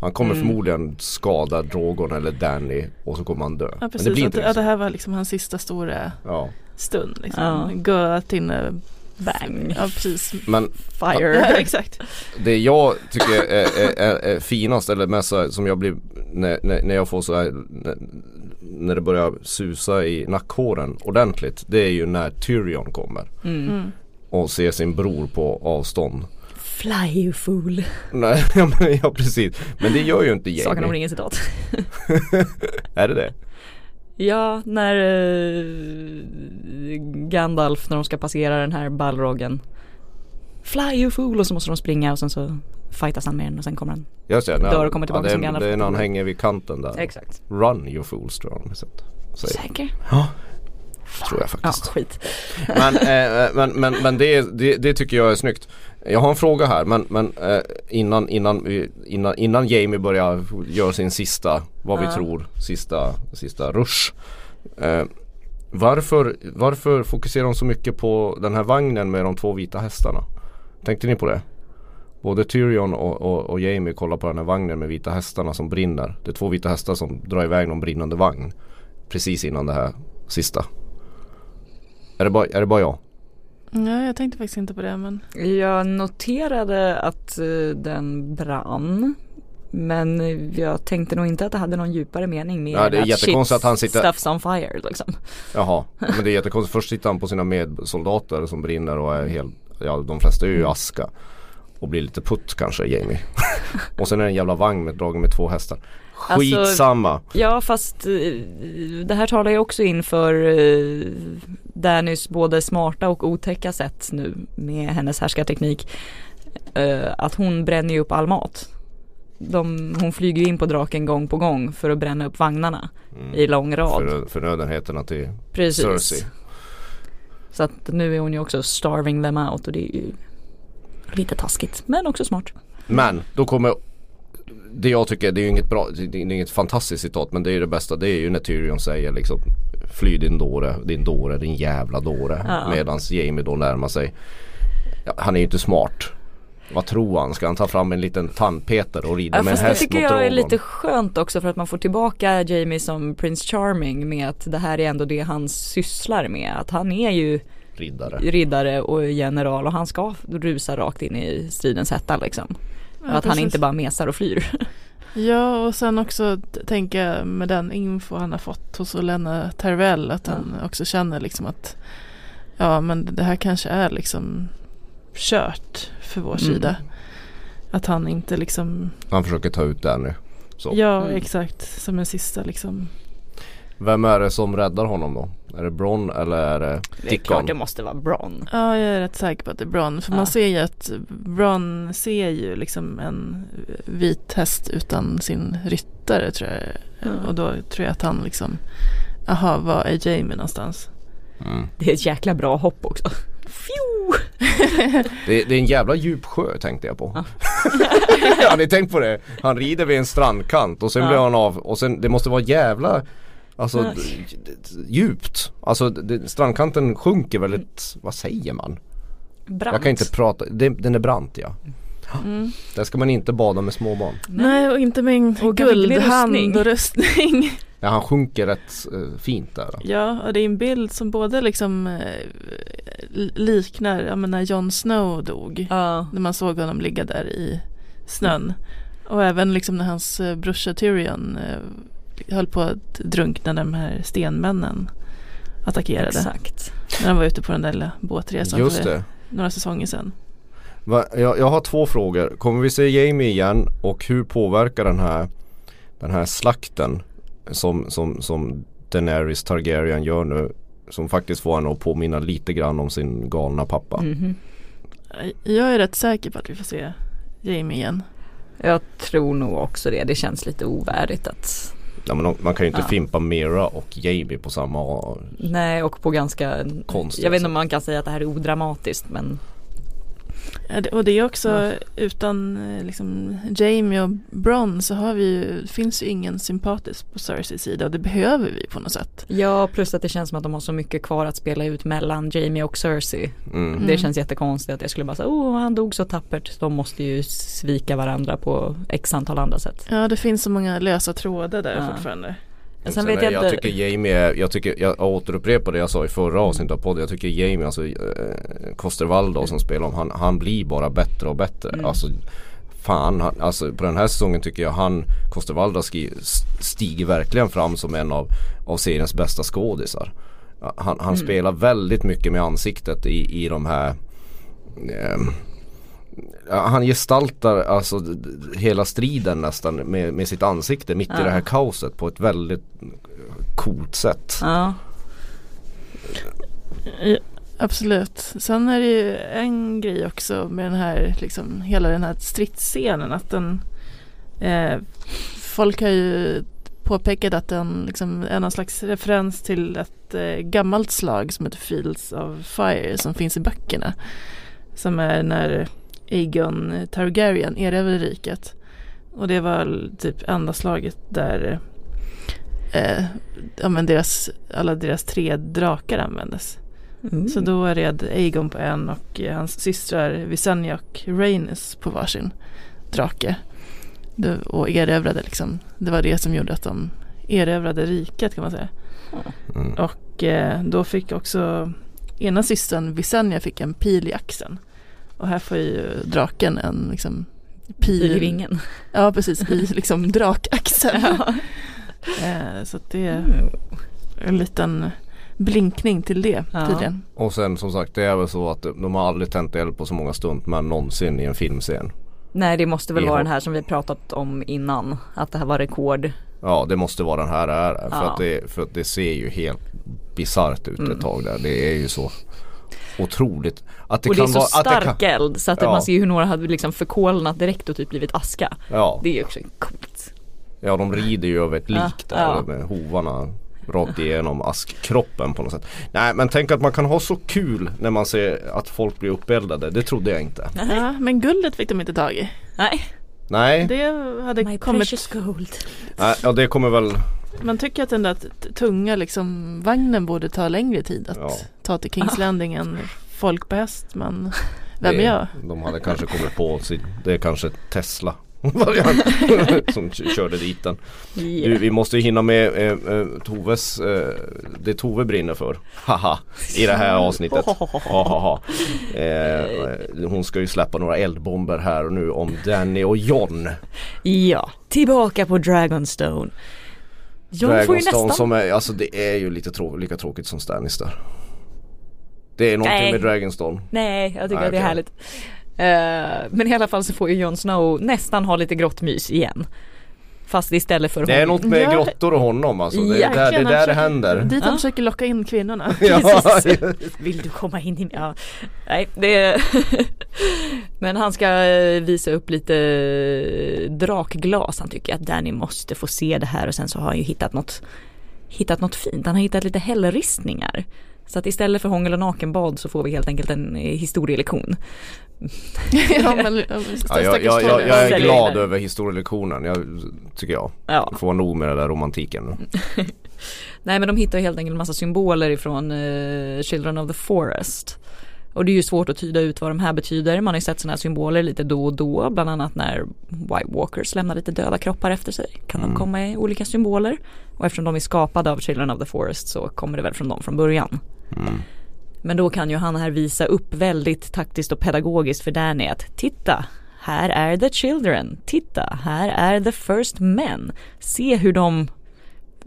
han kommer Mm. förmodligen skada Drogon eller Danny och så kommer han dö. Ja men precis, det blir att, inte ja, det här var liksom hans sista stora Ja. stund. Liksom. Ja. Gå till en Bang. Ja precis. Men Fire. Ja, exakt. det jag tycker är, är, är, är finast eller mest som jag blir när, när, när jag får så här när, när det börjar susa i nackhåren ordentligt. Det är ju när Tyrion kommer Mm. Mm. och ser sin bror på avstånd. Fly you fool. Nej, ja, men, ja precis. Men det gör ju inte Sagan om Jamie. ringen citat. Är det det? Ja, när eh, Gandalf när de ska passera den här ballroggen. Fly you fool och så måste de springa och sen så fightas han med den och sen kommer han. Just det, Dör och kommer tillbaka ja, som det, är- Gandalf det är när han hänger vid kanten där. Exakt. Run you fools tror jag. Säker? Ja, tror jag Ja, faktiskt. skit. Men, eh, men, men, men det, det, det tycker jag är snyggt. Jag har en fråga här men, men eh, innan, innan, innan, innan Jamie börjar göra sin sista, vad vi Ja. tror, sista, sista rush. Eh, varför, varför fokuserar de så mycket på den här vagnen med de två vita hästarna? Tänkte ni på det? Både Tyrion och, och, och Jamie kollar på den här vagnen med vita hästarna som brinner. Det är två vita hästar som drar iväg någon brinnande vagn. Precis innan det här sista. Är det bara, är det bara jag? Ja, jag tänkte faktiskt inte på det men Jag noterade att eh, den brann. Men jag tänkte nog inte att det hade någon djupare mening med Ja, det är att jättekonstigt shit, att han sitter- Stuff's on fire liksom. Jaha, men det är jättekonstigt. Först sitter han på sina medsoldater som brinner och är helt, ja de flesta är ju i aska. Och blir lite putt kanske Jamie. och sen är det en jävla vagn med, dragen med två hästar. Alltså- Skitsamma. Ja fast eh, det här talar ju också in för eh, Dannys både smarta och otäcka sätt nu med hennes härskarteknik. Eh, Att hon bränner ju upp all mat. De, hon flyger ju in på draken gång på gång för att bränna upp vagnarna Mm. i lång rad. För, förnödenheterna till Precis. Cersei. Så att nu är hon ju också starving them out och det är ju lite taskigt men också smart. Men då kommer det jag tycker, det är ju inget bra, det är inget fantastiskt citat men det är ju det bästa. Det är ju när Tyrion säger liksom Fly din dåre, din dåre, din jävla dåre. Ja. Medans Jamie då närmar sig. Ja, han är ju inte smart. Vad tror han? Ska han ta fram en liten tandpeter och rida Ja, med en fast det häst tycker mot jag är lite skönt också för att man får tillbaka Jamie som Prince Charming med att det här är ändå det han sysslar med. Att han är ju Riddare. riddare och general och han ska rusa rakt in i stridens hetta liksom. Ja, att han inte bara mesar och flyr. Ja och sen också tänka med den info han har fått hos Olenna Terwell att han också känner liksom att ja men det här kanske är liksom kört för vår Mm. sida. Att han inte liksom Han försöker ta ut Danny. Så. Ja Mm. exakt som en sista liksom Vem är det som räddar honom då? Är det Bron eller är det Det är Dickon? klart det måste vara Bron. Ja jag är rätt säker på att det är Bron för Ja. man ser ju att Bron ser ju liksom en vit häst utan sin ryttare tror jag Ja. och då tror jag att han liksom Jaha, var är Jamie någonstans? Mm. Det är ett jäkla bra hopp också. Det, det är en jävla djup sjö tänkte jag på. Ja. Har ni tänkt på det? Han rider vid en strandkant och sen Ja. blir han av och sen det måste vara jävla Alltså djupt. Alltså det, strandkanten sjunker väldigt, vad säger man? Brant. Jag kan inte prata, det, den är brant ja. Mm. Där ska man inte bada med småbarn. Nej och inte med en Och guldhand rustning. och rustning. Ja han sjunker rätt eh, fint där. ja och det är en bild som både liksom eh, liknar, ja men när Jon Snow dog. Ja. När man såg honom ligga där i snön. Och även liksom när hans eh, brorsa Tyrion eh, höll på att drunkna när de här stenmännen attackerade. Exakt. När han var ute på den där lilla båtresan Just för det. några säsonger sedan. Va, jag, jag har två frågor. Kommer vi se Jamie igen och hur påverkar den här den här slakten som, som, som Daenerys Targaryen gör nu som faktiskt får henne att påminna lite grann om sin galna pappa. Mhm. Jag är rätt säker på att vi får se Jamie igen. Jag tror nog också det. Det känns lite ovärdigt att Ja, men man kan ju inte Ja. fimpa Mera och Jamie på samma Nej och på ganska Konstigt Jag vet inte om man kan säga att det här är odramatiskt men och det är också utan eh, liksom, Jamie och Bron så har vi ju, finns ju ingen sympatisk på Cerseys sida och det behöver vi på något sätt. Ja, plus att det känns som att de har så mycket kvar att spela ut mellan Jamie och Cersei. Mm. Det Mm. känns jättekonstigt att jag skulle bara säga, oh han dog så tappert. De måste ju svika varandra på x antal andra sätt. Ja det finns så många lösa trådar där Ja. fortfarande. Sen Sen vet jag jag inte- tycker Jamie jag tycker, jag återupprepar det jag sa i förra avsnittet av podden. Jag tycker Jamie, alltså eh, Kostervaldo som spelar om, han, han blir bara bättre och bättre. Mm. Alltså fan, han, alltså på den här säsongen tycker jag han, Kostervaldo ski- stiger verkligen fram som en av, av seriens bästa skådisar. Han, han Mm. spelar väldigt mycket med ansiktet i, i de här Ja, han gestaltar alltså hela striden nästan med, med sitt ansikte mitt i Ja. det här kaoset på ett väldigt coolt sätt. Ja, Ja, absolut. Sen är det ju en grej också med den här, liksom, hela den här stridsscenen. Att den, eh, folk har ju påpekat att den liksom, är någon slags referens till ett eh, gammalt slag som heter Fields of Fire som finns i böckerna. Som är när Aegon Targaryen erövrade riket. Och det var typ enda slaget där eh, ja, men deras, alla deras tre drakar användes. Mm. Så då red Aegon på en och hans systrar Visenya och Rhaenys på varsin drake. Det, och erövrade liksom. Det var det som gjorde att de erövrade riket kan man säga. Mm. Och eh, då fick också ena systern Visenya fick en pil i axeln. Och här får ju draken en liksom pil. i ringen. Ja precis, i liksom drakaxeln. Ja. Eh, så att det är en liten blinkning till det Ja. tydligen. Och sen som sagt det är väl så att de har aldrig tänt eld på så många stuntmän någonsin i en filmscen. Nej det måste väl Vi vara den här som vi pratat om innan. Att det här var rekord. Ja det måste vara den här är för, Ja. att det, för att det ser ju helt bisarrt ut Mm. ett tag där. Det är ju så otroligt. Att det och det är så vara, att stark kan, eld så att Ja. man ser hur några hade liksom förkolnat direkt och typ blivit aska. ja, Det är ju också coolt. ja de rider ju över ett lik Ja, där ja. med hovarna rakt igenom askkroppen på något sätt. Nej men tänk att man kan ha så kul när man ser att folk blir uppeldade. Det trodde jag inte. Ja, men guldet fick de inte tag i. Nej, Nej, Det hade my kommit, precious gold. Nej ja, det kommer väl man tycker att den där tunga liksom vagnen borde ta längre tid att Ja. ta till Kings Landing än folk på häst men vem det, är jag? De hade kanske kommit på sin, det är kanske Tesla som körde dit den. Du, vi måste ju hinna med eh, eh, Toves, eh, det Tove brinner för. Haha, i det här avsnittet. Hahaha. Eh, hon ska ju släppa några eldbomber här och nu om Danny och John. Ja, tillbaka på Dragonstone. John får ju nästan som är, alltså det är ju lite trå- lika tråkigt som Stannis där. Det är någonting Nej. med Dragonstone. Nej, jag tycker Nej, att det är okej. härligt. Eh, men i alla fall så får ju Jon Snow nästan ha lite grått mys igen. Fast istället för Det är något med Ja. grottor och honom alltså. Det är där det, är där han det händer. Dit de Ja. försöker locka in kvinnorna. Ja. Vill du komma in i Ja, nej det är Men han ska eh, visa upp lite eh, drakglas. Han tycker att Danny måste få se det här och sen så har han ju hittat något Hittat något fint. Han har hittat lite hällristningar. Så att istället för hångel och nakenbad så får vi helt enkelt en eh, historielektion. ja, men, ja, Ja, jag, jag, jag, jag är glad över historielektionen, jag, tycker jag. Ja. Får nog med den där romantiken. Nej men de hittar helt enkelt en massa symboler ifrån eh, Children of the Forest. Och det är ju svårt att tyda ut vad de här betyder. Man har ju sett sådana här symboler lite då och då. Bland annat när White Walkers lämnar lite döda kroppar efter sig. Kan Mm. de komma i olika symboler. Och eftersom de är skapade av Children of the Forest så kommer det väl från dem från början. Mm. Men då kan ju han här visa upp väldigt taktiskt och pedagogiskt för Danny att titta, här är the children, titta, här är the first men. Se hur de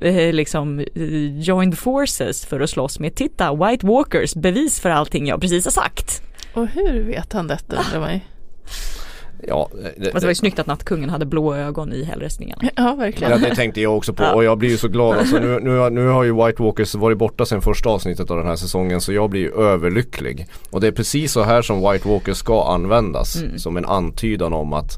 eh, liksom eh, joined forces för att slåss med, titta, White Walkers, bevis för allting jag precis har sagt. Och hur vet han detta undrar man ju. Ja, det, Fast det var ju snyggt att nattkungen hade blå ögon i hällristningarna. Ja, verkligen. Ja, det tänkte jag också på Ja. och jag blir ju så glad alltså, nu, nu, har- nu har ju White Walkers varit borta sedan första avsnittet av den här säsongen så jag blir ju överlycklig. Och det är precis så här som White Walkers ska användas Mm. som en antydan om att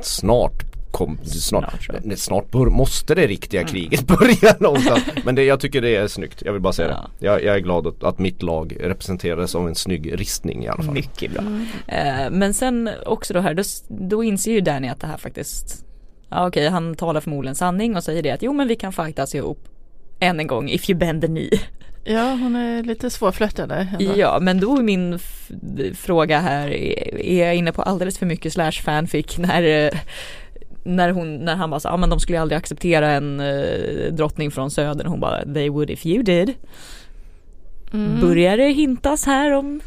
snart kom, snart, Snart, snart bör, måste det riktiga kriget börja någonstans. Men det, jag tycker det är snyggt, jag vill bara säga Ja. det. Jag, jag är glad att, att mitt lag representerades av en snygg ristning i alla fall. Mycket bra. Eh, men sen också då här, då, då inser ju Danny att det här faktiskt Ja okej, han talar förmodligen sanning och säger det att jo men vi kan fightas ihop än en gång if you bend the knee. Ja, hon är lite svårflörtad. Ja, men då är min fråga här, är är jag inne på alldeles för mycket slash fanfic när eh, när, hon, när han bara sa, ja men de skulle aldrig acceptera en eh, drottning från södern. Hon bara, they would if you did. Mm. Börjar det hintas här om,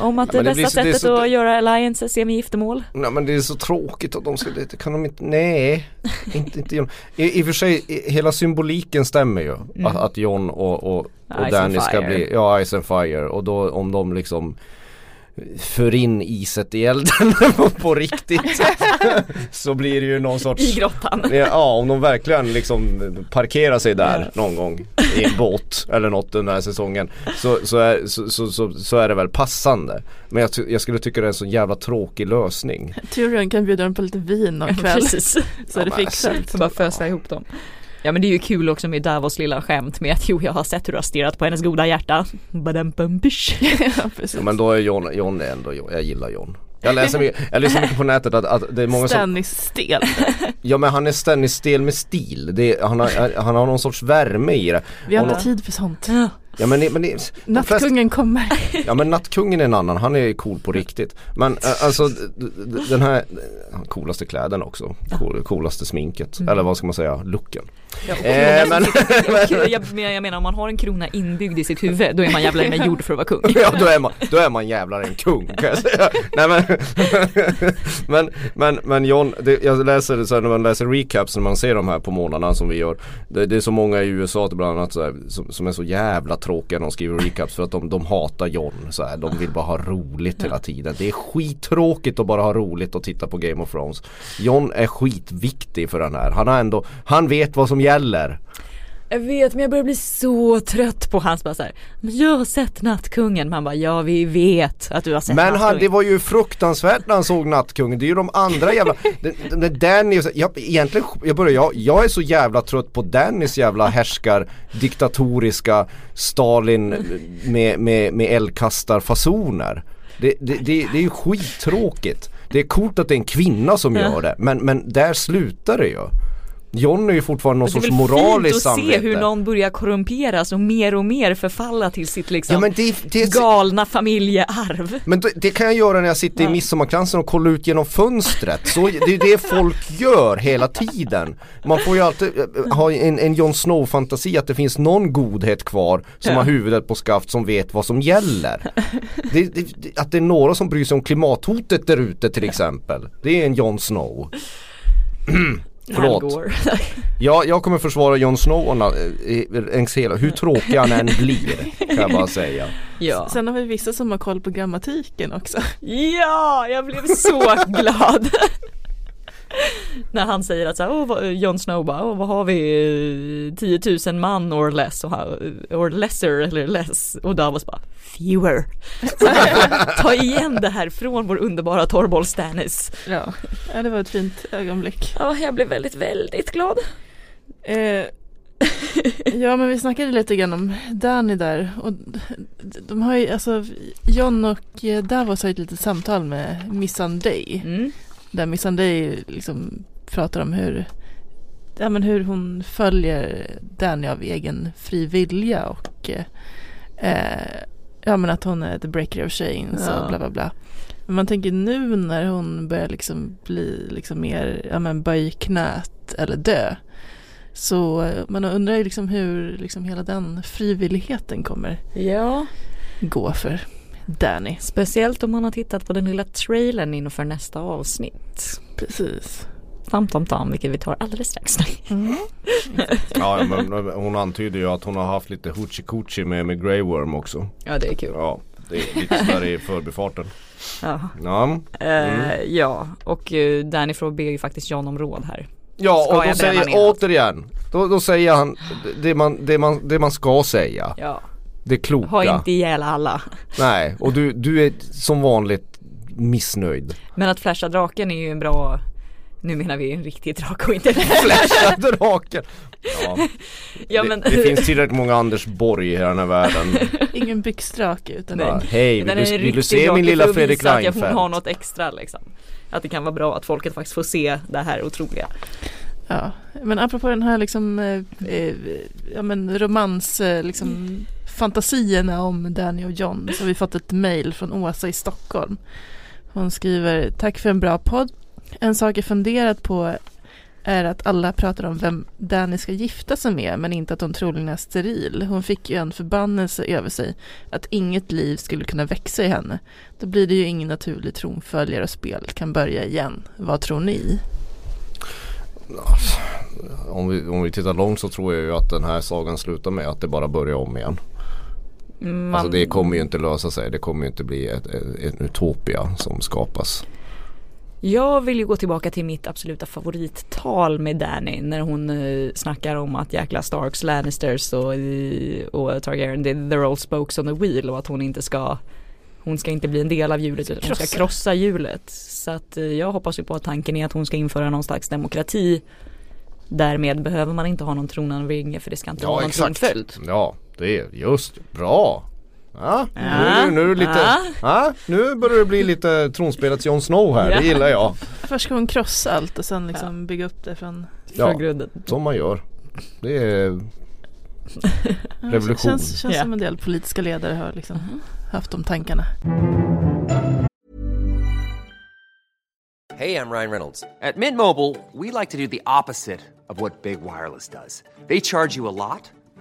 om att Ja, det det bästa så- det sättet så- att göra alliances är med giftermål? Nej men det är så tråkigt att de ska, det kan de inte, nej. inte, inte John. I, I och för sig, i, hela symboliken stämmer ju. Mm. Att, att John och, och, och Danny ska bli, ja Ice and Fire. Och då om de liksom för in iset i elden på, riktigt så blir det ju någon sorts I grottan. Ja om de verkligen liksom parkerar sig där Ja. någon gång i en båt eller något den här säsongen så, så, är, så, så, så, så är det väl passande. Men jag, jag skulle tycka det är en så jävla tråkig lösning. Tyrion kan bjuda dem på lite vin någon kväll. Precis. Så är det Ja, fixat. Får bara fösa ihop dem. Ja men det är ju kul också med Davos lilla skämt med att jo jag har sett hur du har stirrat på hennes goda hjärta. Badam-bumpish. ja, precis. Ja, men då är John, John är ändå, jag gillar John. Jag läser mycket, jag läser mycket på nätet att, att det är många som, Stannis stel. ja men han är ständigt stel med stil. Det är, han, har, han har någon sorts värme i det. Vi har inte tid för sånt. Ja men, det- men flesta- Nattkungen kommer. Ja men Nattkungen är en annan, han är cool på riktigt. Men äh, alltså den här, coolaste kläderna också, cool, coolaste sminket, Mm. eller vad ska man säga, looken. Ja, Eh, men, jag, jag menar om man har en krona inbyggd i sitt huvud då är man jävla med gjord för att vara kung. ja då är man, då är man jävlar en kung kan jag säga. Nej men, men, men, men John, det, jag läser så här, när man läser recaps när man ser de här på månaderna som vi gör. Det, det är så många i USA bland annat här, som, som är så jävla tråkiga när de skriver recaps för att de, de hatar John. Så här, de vill bara ha roligt hela tiden. Det är skittråkigt att bara ha roligt och titta på Game of Thrones. John är skitviktig för den här. Han har ändå, han vet vad som gäller. Jag vet men jag börjar bli så trött på hans bara så här, men jag har sett Nattkungen. Man bara ja vi vet att du har sett Men han, Nattkungen. det var ju fruktansvärt när han såg Nattkungen. Det är ju de andra jävla, det, det, Danny, och så- jag, egentligen, jag börjar, jag, jag är så jävla trött på Dannys jävla härskar, diktatoriska Stalin med, med, med eldkastarfasoner. Det, det, det, det är ju skittråkigt. Det är coolt att det är en kvinna som gör det, men, men där slutar det ju. John är ju fortfarande någon det är sorts väl fint att samvete. se hur någon börjar korrumperas och mer och mer förfalla till sitt liksom Ja men det, det, galna familjearv. Men det, det kan jag göra när jag sitter i Ja. midsommarkransen och kollar ut genom fönstret. Så det är det folk gör hela tiden. Man får ju alltid eh, ha en, en Jon Snow-fantasi att det finns någon godhet kvar som Ja. har huvudet på skaft som vet vad som gäller. Att det är några som bryr sig om klimathotet där ute till exempel. Det är en Jon Snow. Förlåt. Ja, jag kommer försvara Jon Snow längs hela, hur tråkig han än blir kan jag bara säga. ja. Sen har vi vissa som har koll på grammatiken också. ja, jag blev så glad. När han säger att så här, oh, Jon Snow bara, oh, vad har vi, eh, 10 000 man or less, och han, or lesser eller less, och Davos bara, fewer. Här, ta igen det här från vår underbara Torboll Stannis. Ja. ja, det var ett fint ögonblick. Ja, jag blev väldigt, väldigt glad. Eh, ja men vi snackade lite grann om Danny där och de har ju alltså John och eh, Davos har ju ett litet samtal med Missandei Mm. Där Missandei liksom pratar om hur ja, men hur hon följer Danny av egen fri vilja och eh, eh, ja men att hon är the breaker of chains Ja. och bla bla bla. Men man tänker nu när hon börjar liksom bli liksom mer, ja men böj knät eller dö. Så man undrar ju liksom hur liksom hela den frivilligheten kommer Ja, gå för Danny. speciellt om man har tittat på den lilla trailern inför nästa avsnitt. Precis. Tam tam tam, vilket vi tar alldeles strax. Mm. Ja men hon antyder ju att hon har haft lite hoochie med, med Grey Worm också. Ja, det är kul. Ja, det är lite sådär i förbifarten. Ja. Ja, Eh, ja, och uh, Danny Frog ber ju faktiskt John om råd här. ja Ska och då säger, återigen, då, då säger han det man, det, man, det man ska säga. Ja. Det kloka. Ha inte ihjäl alla. Nej, och du, du är som vanligt missnöjd. Men att flasha draken är ju en bra Nu menar vi en riktig drake och inte Flasha draken! Ja, ja, det, men, det finns tillräckligt många Anders Borg i den här världen. Ingen byxdrake utan. Ja, Hej, vill du, en vill du se min lilla Fredrik visa att jag- Reinfeldt? Hon har något extra liksom. Att det kan vara bra att folket faktiskt får se det här otroliga. Ja, men apropå den här liksom, eh, eh, ja men romans, eh, liksom fantasierna om Danny och John så har vi fått ett mail från Åsa i Stockholm. Hon skriver, tack för en bra podd. En sak jag funderat på är att alla pratar om vem Danny ska gifta sig med men inte att hon troligen är steril. Hon fick ju en förbannelse över sig att inget liv skulle kunna växa i henne. Då blir det ju ingen naturlig tronföljare och spelet kan börja igen. Vad tror ni? Alltså, om vi, om vi tittar långt så tror jag ju att den här sagan slutar med att det bara börjar om igen. Man, Alltså det kommer ju inte lösa sig. Det kommer ju inte bli ett, ett, en utopia som skapas. Jag vill ju gå tillbaka till mitt absoluta favorittal med Danny när hon eh, snackar om att jäkla Starks, Lannisters och, eh, och Targaryen, det- they're all spokes on the wheel och att hon inte ska hon ska inte bli en del av hjulet utan hon ska Krossa. hjulet. Så att eh, jag hoppas ju på att tanken är att hon ska införa någon slags demokrati. Därmed behöver man inte ha någon tronanvinge för det ska inte vara någon tronföljd. Ja, det är just bra. Ja, Ja, nu, nu, nu lite, ja. ja, nu börjar det bli lite tronspelets Jon Snow här, Ja. det gillar jag. Först ska hon krossa allt och sen liksom bygga upp det från Ja. Från grunden. Som man gör. Det är Ja, Revolution. Känns, känns Ja. som en del politiska ledare har liksom haft de tankarna. Hey, I'm Ryan Reynolds. At Mint Mobile, we like to do the opposite of what Big Wireless does. They charge you a lot,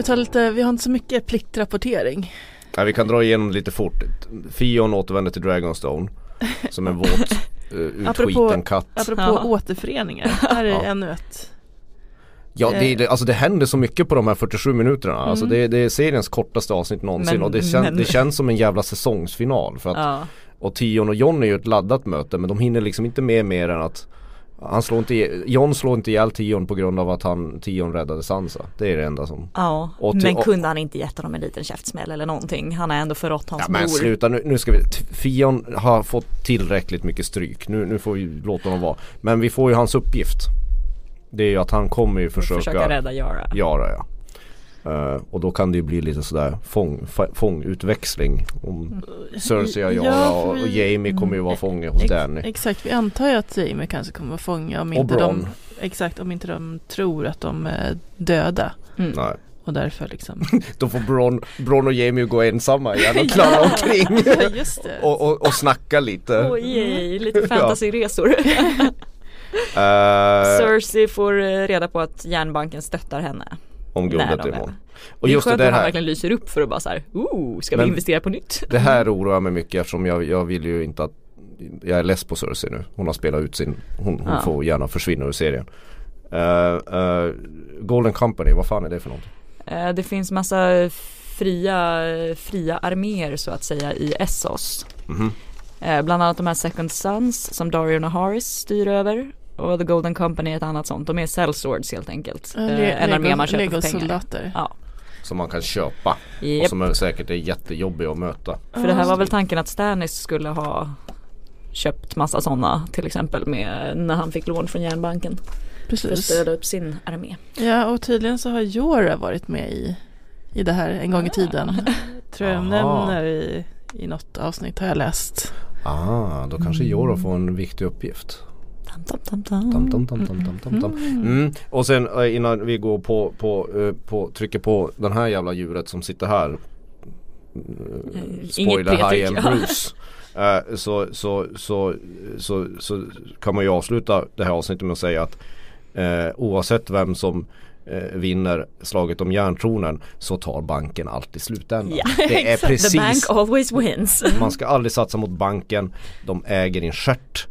vi ta lite, vi har inte så mycket pliktrapportering. Ja, vi kan dra igenom lite fort. Fion återvänder till Dragonstone som en våt Apropå- utskiten katt. Apropå Ja. återföreningar, här är Ja. ännu ett. Ja det, det, alltså det händer så mycket på de här 47 minuterna. Alltså Mm. det, det är seriens kortaste avsnitt någonsin Men- och det, kän, men- det känns som en jävla säsongsfinal. För att, Ja. Och Tion och John är ju ett laddat möte men de hinner liksom inte med mer än att han slår inte, John slår inte ihjäl Tion på grund av att han, Tion räddade Sansa. Det är det enda som Ja, till- men kunde han inte gett honom en liten käftsmäll eller någonting? Han har ändå förrått hans Ja men mor. sluta nu, nu ska vi, Fion har fått tillräckligt mycket stryk. Nu, nu får vi låta honom vara. Men vi får ju hans uppgift. Det är ju att han kommer ju försöka, Försöka rädda Yara. Yara ja. Eh, och då kan det ju bli lite sådär fång, fångutväxling. Om Cersei och Yara Ja, och, och Jamie kommer ju vara fånge hos Ex- Danny. Exakt, vi antar ju att Jamie kanske kommer att fånga om Och inte de, exakt, om inte de tror att de är döda. Mm. Nej. Och därför liksom. Då får Bron, Bron och Jamie gå ensamma igen och klara omkring. ja, just det. och, och, och snacka lite. Oj, yay, lite fantasyresor. Eh, Cersei får eh, reda på att järnbanken stöttar henne. Om guldet de imorgon. är- Och det är just det skönt där att han här. verkligen lyser upp för att bara så här, oh, ska vi investera på nytt? Det här oroar mig mycket eftersom jag, jag vill ju inte att Jag är less på Cersei nu. Hon har spelat ut sin Hon, hon Ja. får gärna försvinna ur serien. Eh, eh, Golden Company, vad fan är det för något? Eh, Det finns massa fria, fria arméer så att säga i Essos. Mhm. Eh, Bland annat de här Second Sons som Dario Naharis styr över. Och The Golden Company är ett annat sånt. De är sellswords helt enkelt. Eh, le- En armé Lego- man köper för pengar. Legosoldater. Ja. Som man kan köpa. Och Japp. som är säkert är jättejobbiga att möta. För det här var väl tanken att Stannis skulle ha köpt massa sådana till exempel med när han fick lån från järnbanken för att Precis. stödja upp sin armé. Ja, och tydligen så har Jorah varit med i, i det här en gång i tiden. Tror jag de Aha. nämner i, i något avsnitt har jag läst. Ah, då kanske Jorah får en viktig uppgift. Mm. Och sen eh, innan vi går på, på, eh, på, trycker på den här jävla djuret som sitter här. Eh, Inget Spoiler High P-tryck, and ja. Bruce. Så, så, så, så, så kan man ju avsluta det här avsnittet med att säga att oavsett vem som vinner slaget om järntronen så tar banken alltid slutändan. Ja, det är The bank precis always wins. man ska aldrig satsa mot banken. De äger din stjärt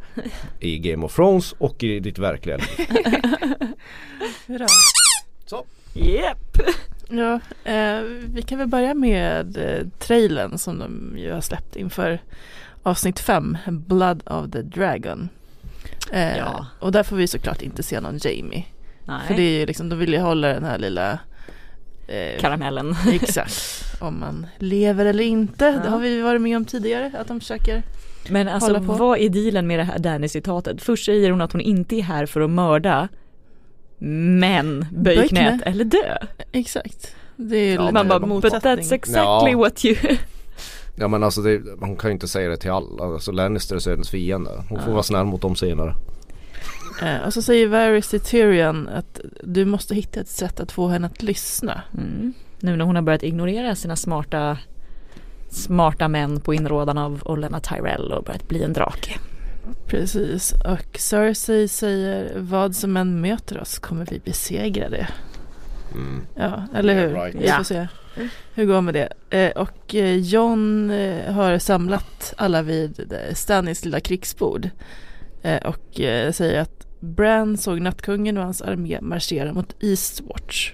i Game of Thrones och i ditt verkliga liv. Så. Yep. Ja, eh, vi kan väl börja med eh, trailern som de ju har släppt inför avsnitt 5, Blood of the Dragon. Eh, Ja. Och där får vi såklart inte se någon Jamie. Nej. För det är ju liksom, de vill ju hålla den här lilla eh, Karamellen. Exakt, om man lever eller inte. Det Ja. har vi varit med om tidigare, att de försöker. Men alltså Hålla på. vad är dealen med det här Danny-citatet? Först säger hon att hon inte är här för att mörda men böj Böj knät knä. eller dö. Exakt. Det är Ja, Man bara, but that's exactly Ja. what you... Ja men alltså det, hon kan ju inte säga det till alla. Alltså Lannisters är hennes fiende. Hon får Ja. vara snäll mot dem senare. Eh, och så säger Varys till Tyrion att du måste hitta ett sätt att få henne att lyssna. Mm. Nu när hon har börjat ignorera sina smarta smarta män på inrådan av Olenna Tyrell och börjat bli en drake. Precis, och Cersei säger vad som än möter oss kommer vi besegra det. Mm. Ja, eller hur? Yeah, right. Vi Ja. får se hur går med det. Eh, och eh, John eh, har samlat alla vid Stannis lilla krigsbord. Eh, och säger att Bran såg Nattkungen och hans armé marschera mot Eastwatch.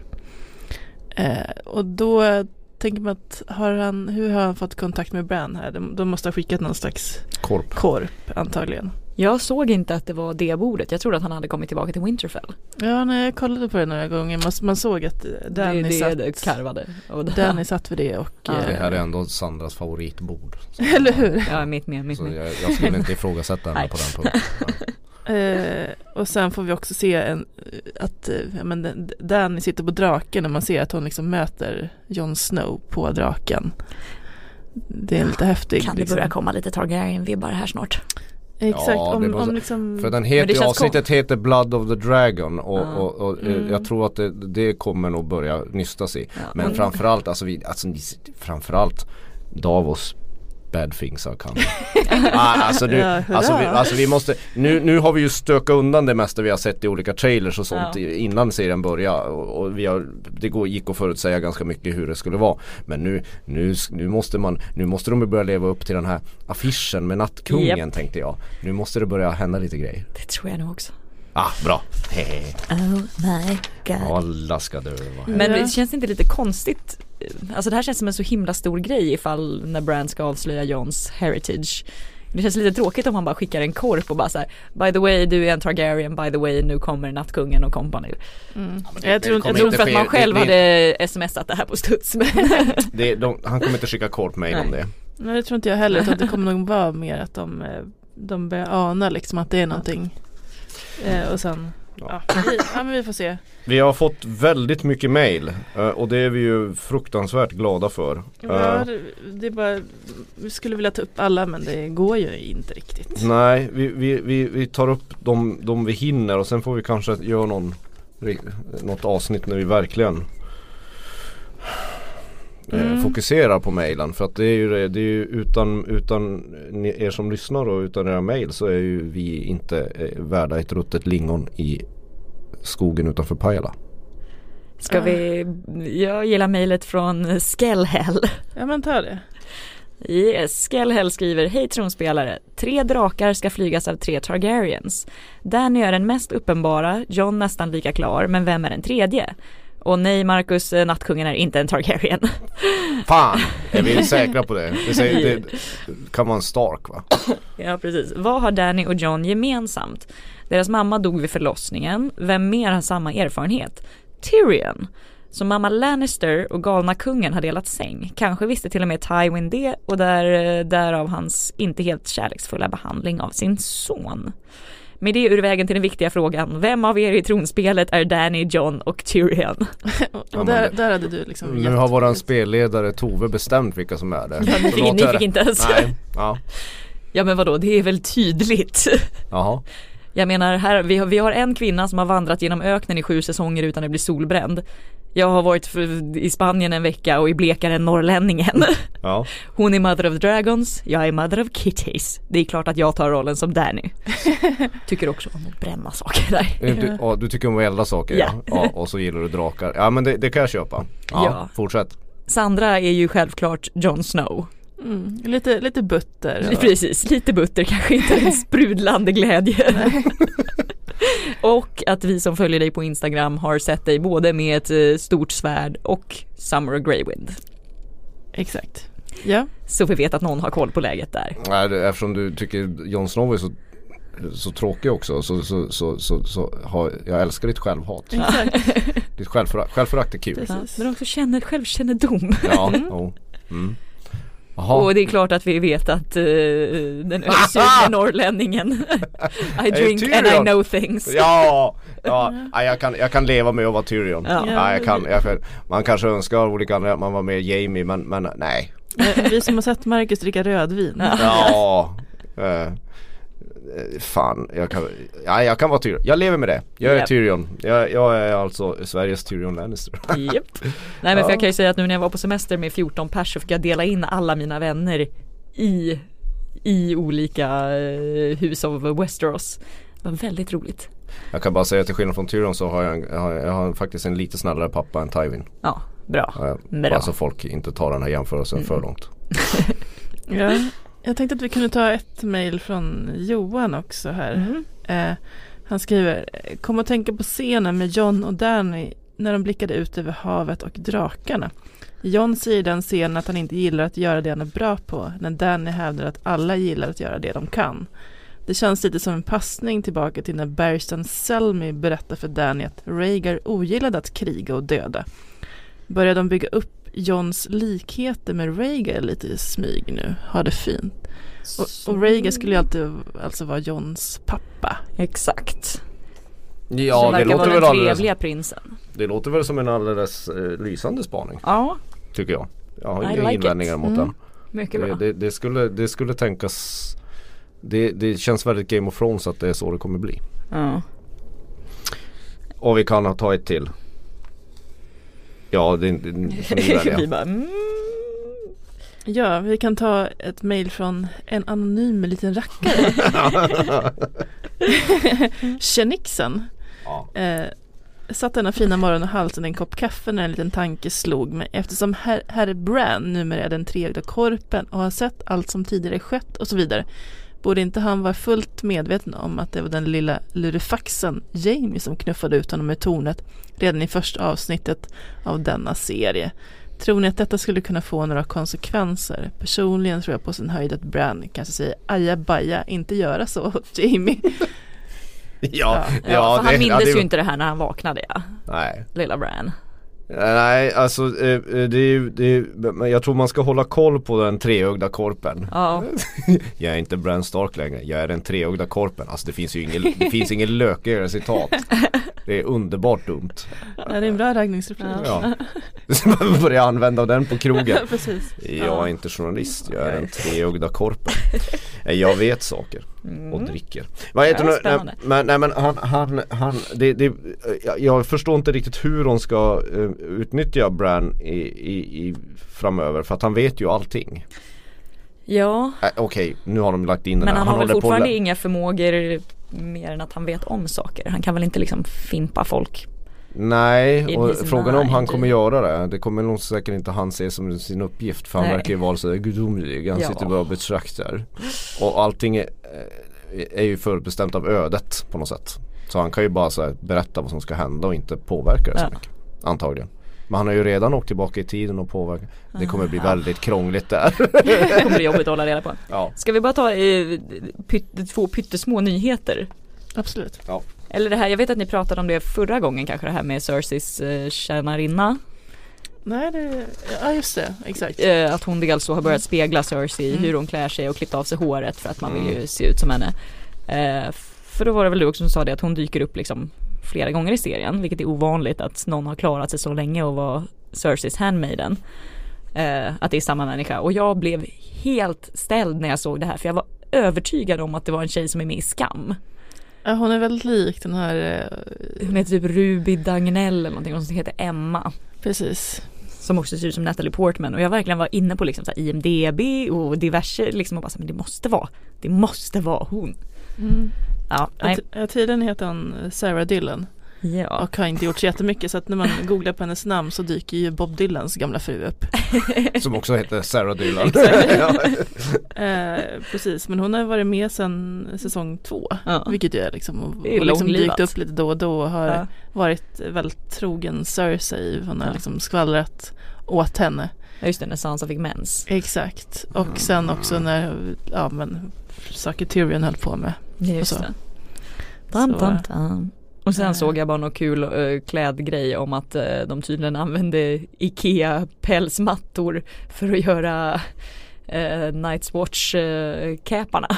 Eh, och då tänker man att har han, hur har han fått kontakt med Bran här? De, de måste ha skickat någon slags Korp. korp antagligen. Jag såg inte att det var det bordet. Jag trodde att han hade kommit tillbaka till Winterfell. Ja, nej, jag kollade på det några gånger. Man, man såg att Danny, det, det, satt, det karvade. Och det, Danny satt vid det och... Ja. Det här är ändå Sandras favoritbord. Eller hur? Ja, mitt med, mitt Så med. jag, jag skulle inte ifrågasätta henne på den punkten. Eh, och sen får vi också se en, att eh, ja, men, den- Danny sitter på draken och man ser att hon liksom möter Jon Snow på draken. Det är lite häftigt. Kan det liksom. börja komma lite Targaryen-vibbar här snart? Exakt, Ja, om, om liksom... För den heter det ju, avsnittet heter Blood of the Dragon och, Ja. och, och eh, Mm. jag tror att det, det kommer nog börja nystas i. Ja. Men Mm. framförallt, alltså, vi, alltså framförallt Davos bad things are coming. ah, alltså, nu, Ja, alltså, vi, alltså vi måste, nu, nu har vi ju stökat undan det mesta vi har sett i olika trailers och sånt Ja. innan serien började och, och vi har, det går, gick att förutsäga ganska mycket hur det skulle vara. Men nu, nu, nu måste man, nu måste de börja leva upp till den här affischen med nattkungen Japp. tänkte jag. Nu måste det börja hända lite grejer. Det tror jag nog också. Ah, bra. Hehe. Oh my god. Alla ska dö. Men Ja. det känns inte lite konstigt? Alltså det här känns som en så himla stor grej ifall när Brand ska avslöja Johns heritage. Det känns lite tråkigt om han bara skickar en korp och bara så här, By the way du är en Targaryen, by the way nu kommer nattkungen och kompani. Mm. det- jag tror, det jag Jag tror inte för att man själv Det- hade smsat det här på studs. Men Det, de, han kommer inte skicka korpmail om Nej. det. nej, det tror inte jag heller. Utan det kommer nog vara mer att de, eh, de börjar ana liksom att det är någonting. Eh, och sen, Ja. ja. vi, ja men vi får se. Vi har fått väldigt mycket mail eh, och det är vi ju fruktansvärt glada för. Ja, Eh, det, det är bara, vi skulle vilja ta upp alla men det går ju inte riktigt. Nej, vi, vi, vi, vi tar upp de, de vi hinner och sen får vi kanske göra någon, något avsnitt när vi verkligen eh, Mm. fokuserar på mailen. För att det är ju, det det är ju utan, utan er som lyssnar och utan era mail så är ju vi inte eh, värda ett ruttet lingon i skogen utanför Pajala. ska vi, jag gillar mejlet från Skellhäll. Ja men ta det. Yes, Skellhäll skriver Hej tronspelare, tre drakar ska flygas av tre Targaryens. Danny är den mest uppenbara, John nästan lika klar, men vem är den tredje? Och nej Marcus, eh, nattkungen är inte en Targaryen. Fan! Är vi säkra på det? Det, säger, det kan vara en Stark va? ja precis. Vad har Danny och John gemensamt? Deras mamma dog vid förlossningen. Vem mer har samma erfarenhet? Tyrion. Så mamma Lannister och galna kungen har delat säng. Kanske visste till och med Tywin det och där, eh, därav hans inte helt kärleksfulla behandling av sin son. Med det ur vägen till den viktiga frågan, vem av er i tronspelet är Danny, John och Tyrion? Och där, där hade du liksom Nu har våran spelledare Tove bestämt vilka som är det. Ja, ni fick, ni fick inte ens. Nej, ja, Ja men vadå, det är väl tydligt. jaha. Jag menar, här, vi, har, vi har en kvinna som har vandrat genom öknen i sju säsonger utan att bli solbränd. Jag har varit i Spanien en vecka och är blekare än norrlänningen. Ja. Hon är Mother of Dragons, jag är Mother of Kitties. Det är klart att jag tar rollen som Danny. Tycker också om att bränna saker där. Du, ja, du tycker om att elda saker ja. ja. Och så gillar du drakar. Ja men det, det kan jag köpa. Ja, Ja. Fortsätt. Sandra är ju självklart Jon Snow. Mm, lite, lite butter. och- Precis, lite butter kanske inte en sprudlande glädje. och att vi som följer dig på Instagram har sett dig både med ett eh, stort svärd och Summer of Greywind. Exakt. Ja, Så vi vet att någon har koll på läget där. Nej, eftersom du tycker Jon Snow är så, så tråkig också så, så, så, så, så har, jag älskar ditt självhat. exakt. Ditt självförakt, självförakt är kul. Precis. Men också känner självkännedom. Ja, jo. Mm. Jaha. Och det är klart att vi vet att eh, den ödslige norrlänningen I drink and I know things. Ja, ja ja, jag, kan, jag kan leva med att vara Tyrion. Ja. Ja. jag kan, jag, man kanske önskar olika andra att man var med Jamie men, men nej. Vi som har sett Marcus dricka rödvin. Ja, eh, eh, fan, jag kan, ja, jag kan vara Tyrion. Jag lever med det. Jag är Japp. Tyrion. Jag, jag är alltså Sveriges Tyrion Lannister. Japp. Nej men för Ja. jag kan ju säga att nu när jag var på semester med 14 pers så fick jag dela in alla mina vänner i, i olika eh, hus av Westeros. Det var väldigt roligt. Jag kan bara säga att till skillnad från Tyrion så har jag, har, jag har faktiskt en lite snällare pappa än Tywin. Ja, bra. Eh, Bra. Bara så folk inte tar den här jämförelsen för långt. Ja. Jag tänkte att vi kunde ta ett mejl från Johan också här. Mm. Eh, han skriver, kom att tänka på scenen med John och Danny när de blickade ut över havet och drakarna. John säger i den scenen att han inte gillar att göra det han är bra på, när Danny hävdar att alla gillar att göra det de kan. Det känns lite som en passning tillbaka till när Barristan Selmy berättar för Danny att Rhaegar ogillade att kriga och döda. Börjar de bygga upp Johns likheter med Rhaegar lite i smyg nu? Har det fint. Och, och Rhaegar skulle ju alltid alltså vara Johns pappa. Exakt. Ja Som det låter, väl den alldeles, trevliga prinsen. det låter väl som en alldeles eh, lysande spaning Ja, tycker jag. Jag har inga like invändningar it. mot Mm. den. mycket Det, bra. det, det, skulle, det skulle tänkas det, det känns väldigt Game of Thrones att det är så det kommer bli. Ja. Och vi kan ta ett till. Ja, det, det, det ni Vi bara, mm. Ja, vi kan ta ett mejl från en anonym liten rackare. Tjenixen. Ja. Eh, satt denna fina morgon och halsade en kopp kaffe när en liten tanke slog mig. Eftersom herr, herr Bran numera är den treögda korpen och har sett allt som tidigare skett och så vidare. Borde inte han vara fullt medveten om att det var den lilla lurifaxen Jamie som knuffade ut honom ur tornet redan i första avsnittet av denna serie. Tror ni att detta skulle kunna få några konsekvenser? Personligen tror jag på sin höjd att Bran kanske säger aja baja, inte göra så Jamie. Ja, Ja, ja, för han det- mindes ja, det- ju inte det här när han vaknade ja, Nej, lilla Bran. Nej alltså eh, eh, det är det är, men jag tror man ska hålla koll på den treögda korpen. Ja, Jag är inte Bran Stark längre, jag är den treögda korpen. Alltså det finns ju ingen, det finns ingen lökigare citat. Det är underbart dumt. Ja, det är en bra raggningsreplik. Ja. Man börjar använda den på krogen. Precis. Jag är inte journalist, jag är den treögda korpen. Jag vet saker och dricker. Vad heter det? spännande. Men, nej men han, han, han det, det, jag- förstår inte riktigt hur de ska eh, utnyttja Bran i, i, i framöver för att han vet ju allting. ja. Äh, Okej, nu har de lagt in den men här. han har väl på fortfarande inga förmågor mer än att han vet om saker. Han kan väl inte liksom fimpa folk. Nej, och frågan är om han kommer göra det. Det kommer nog säkert inte han se som sin uppgift för han Nej. verkar ju vara så gudomlig. Han Ja. sitter bara och betraktar. Och allting är, är ju förutbestämt av ödet på något sätt. Så han kan ju bara så berätta vad som ska hända och inte påverka det så Ja. mycket. Antagligen. Men han har ju redan åkt tillbaka i tiden och påverkat. Det kommer bli Ah. väldigt krångligt där. Det kommer bli jobbigt att hålla reda på. ja. Ska vi bara ta eh, två pyttesmå nyheter? Absolut. Eller det här, jag vet att ni pratade om det förra gången kanske det här med Cerseis eh, tjänarinna. Nej, det, ja just det, exakt. Eh, att hon dels så har börjat spegla Cersei Mm. hur hon klär sig och klippt av sig håret för att man vill ju Mm. se ut som henne. Eh, för då var det väl du också som sa det att hon dyker upp liksom flera gånger i serien vilket är ovanligt att någon har klarat sig så länge och var Cerseis handmaiden. Eh, att det är samma människa och jag blev helt ställd när jag såg det här för jag var övertygad om att det var en tjej som är med i Skam. Hon är väldigt lik den här, eh, Hon heter typ Ruby Dagnell eller någonting och som heter Emma. precis. Som också ser ut som Natalie Portman och jag verkligen var inne på liksom så IMDB och diverse liksom och bara så, men det måste vara, det måste vara hon. Mm. Ja, Ja, nej. t- ja, Tydligen heter hon Sarah Dillon ja. och har inte gjort så jättemycket så att när man googlar på hennes namn så dyker ju Bob Dylans gamla fru upp. Som också heter Sarah Dylan. Eh, precis, men hon har varit med sedan säsong två. Ja. Vilket ju är liksom, och, Det är och liksom dykt upp lite då och då och har Ja. varit väldigt trogen Cersei. Hon har Ja. liksom skvallrat åt henne. Ja, just det, när Sansa fick mens. Exakt. Och sen också när, ja men, saker Tyrion höll på med. Just så. det. Dam, Så, dam, dam. Och sen eh. såg jag bara någon kul uh, klädgrej om att eh, de tydligen använde Ikea pälsmattor för att göra uh, Night's Watch uh, käparna.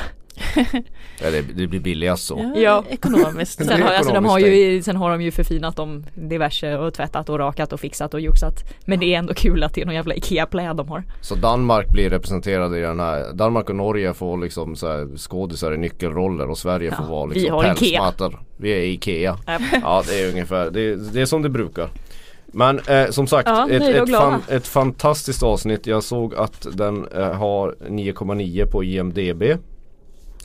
Ja, det, det blir billigast så. Ja. Ekonomiskt. Det Sen har, alltså, de ekonomiskt har ju, sen har de ju förfinat dem diverse och tvättat och rakat och fixat och joxat. Men det är ändå kul att det är någon jävla Ikea-pläd de har. Så Danmark blir representerade i den här Danmark och Norge får liksom så här skådisar i nyckelroller och Sverige får Ja, vara vi liksom har Ikea. pälsmattor. Vi är Ikea. Japp. Ja det är ungefär, det är, det är som det brukar. Men eh, som sagt, Ja, ett, ett, fan, ett fantastiskt avsnitt. Jag såg att den eh, har 9,9 på IMDB.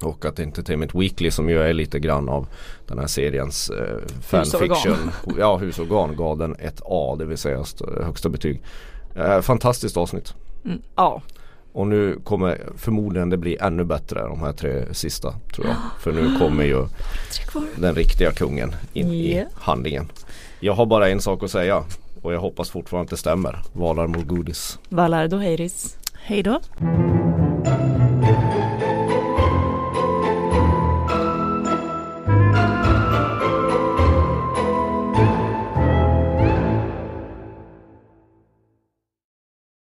Och att Entertainment Weekly som ju är lite grann av den här seriens eh, fanfiction. Ja, husorgan gav den ett A, det vill säga st- högsta betyg. Eh, fantastiskt avsnitt. Ja, Och nu kommer förmodligen det bli ännu bättre de här tre sista tror jag. För nu kommer ju den riktiga kungen in Ja. i handlingen. Jag har bara en sak att säga och jag hoppas fortfarande att det stämmer. Valar mot godis. Valar Doheiris. Hej då.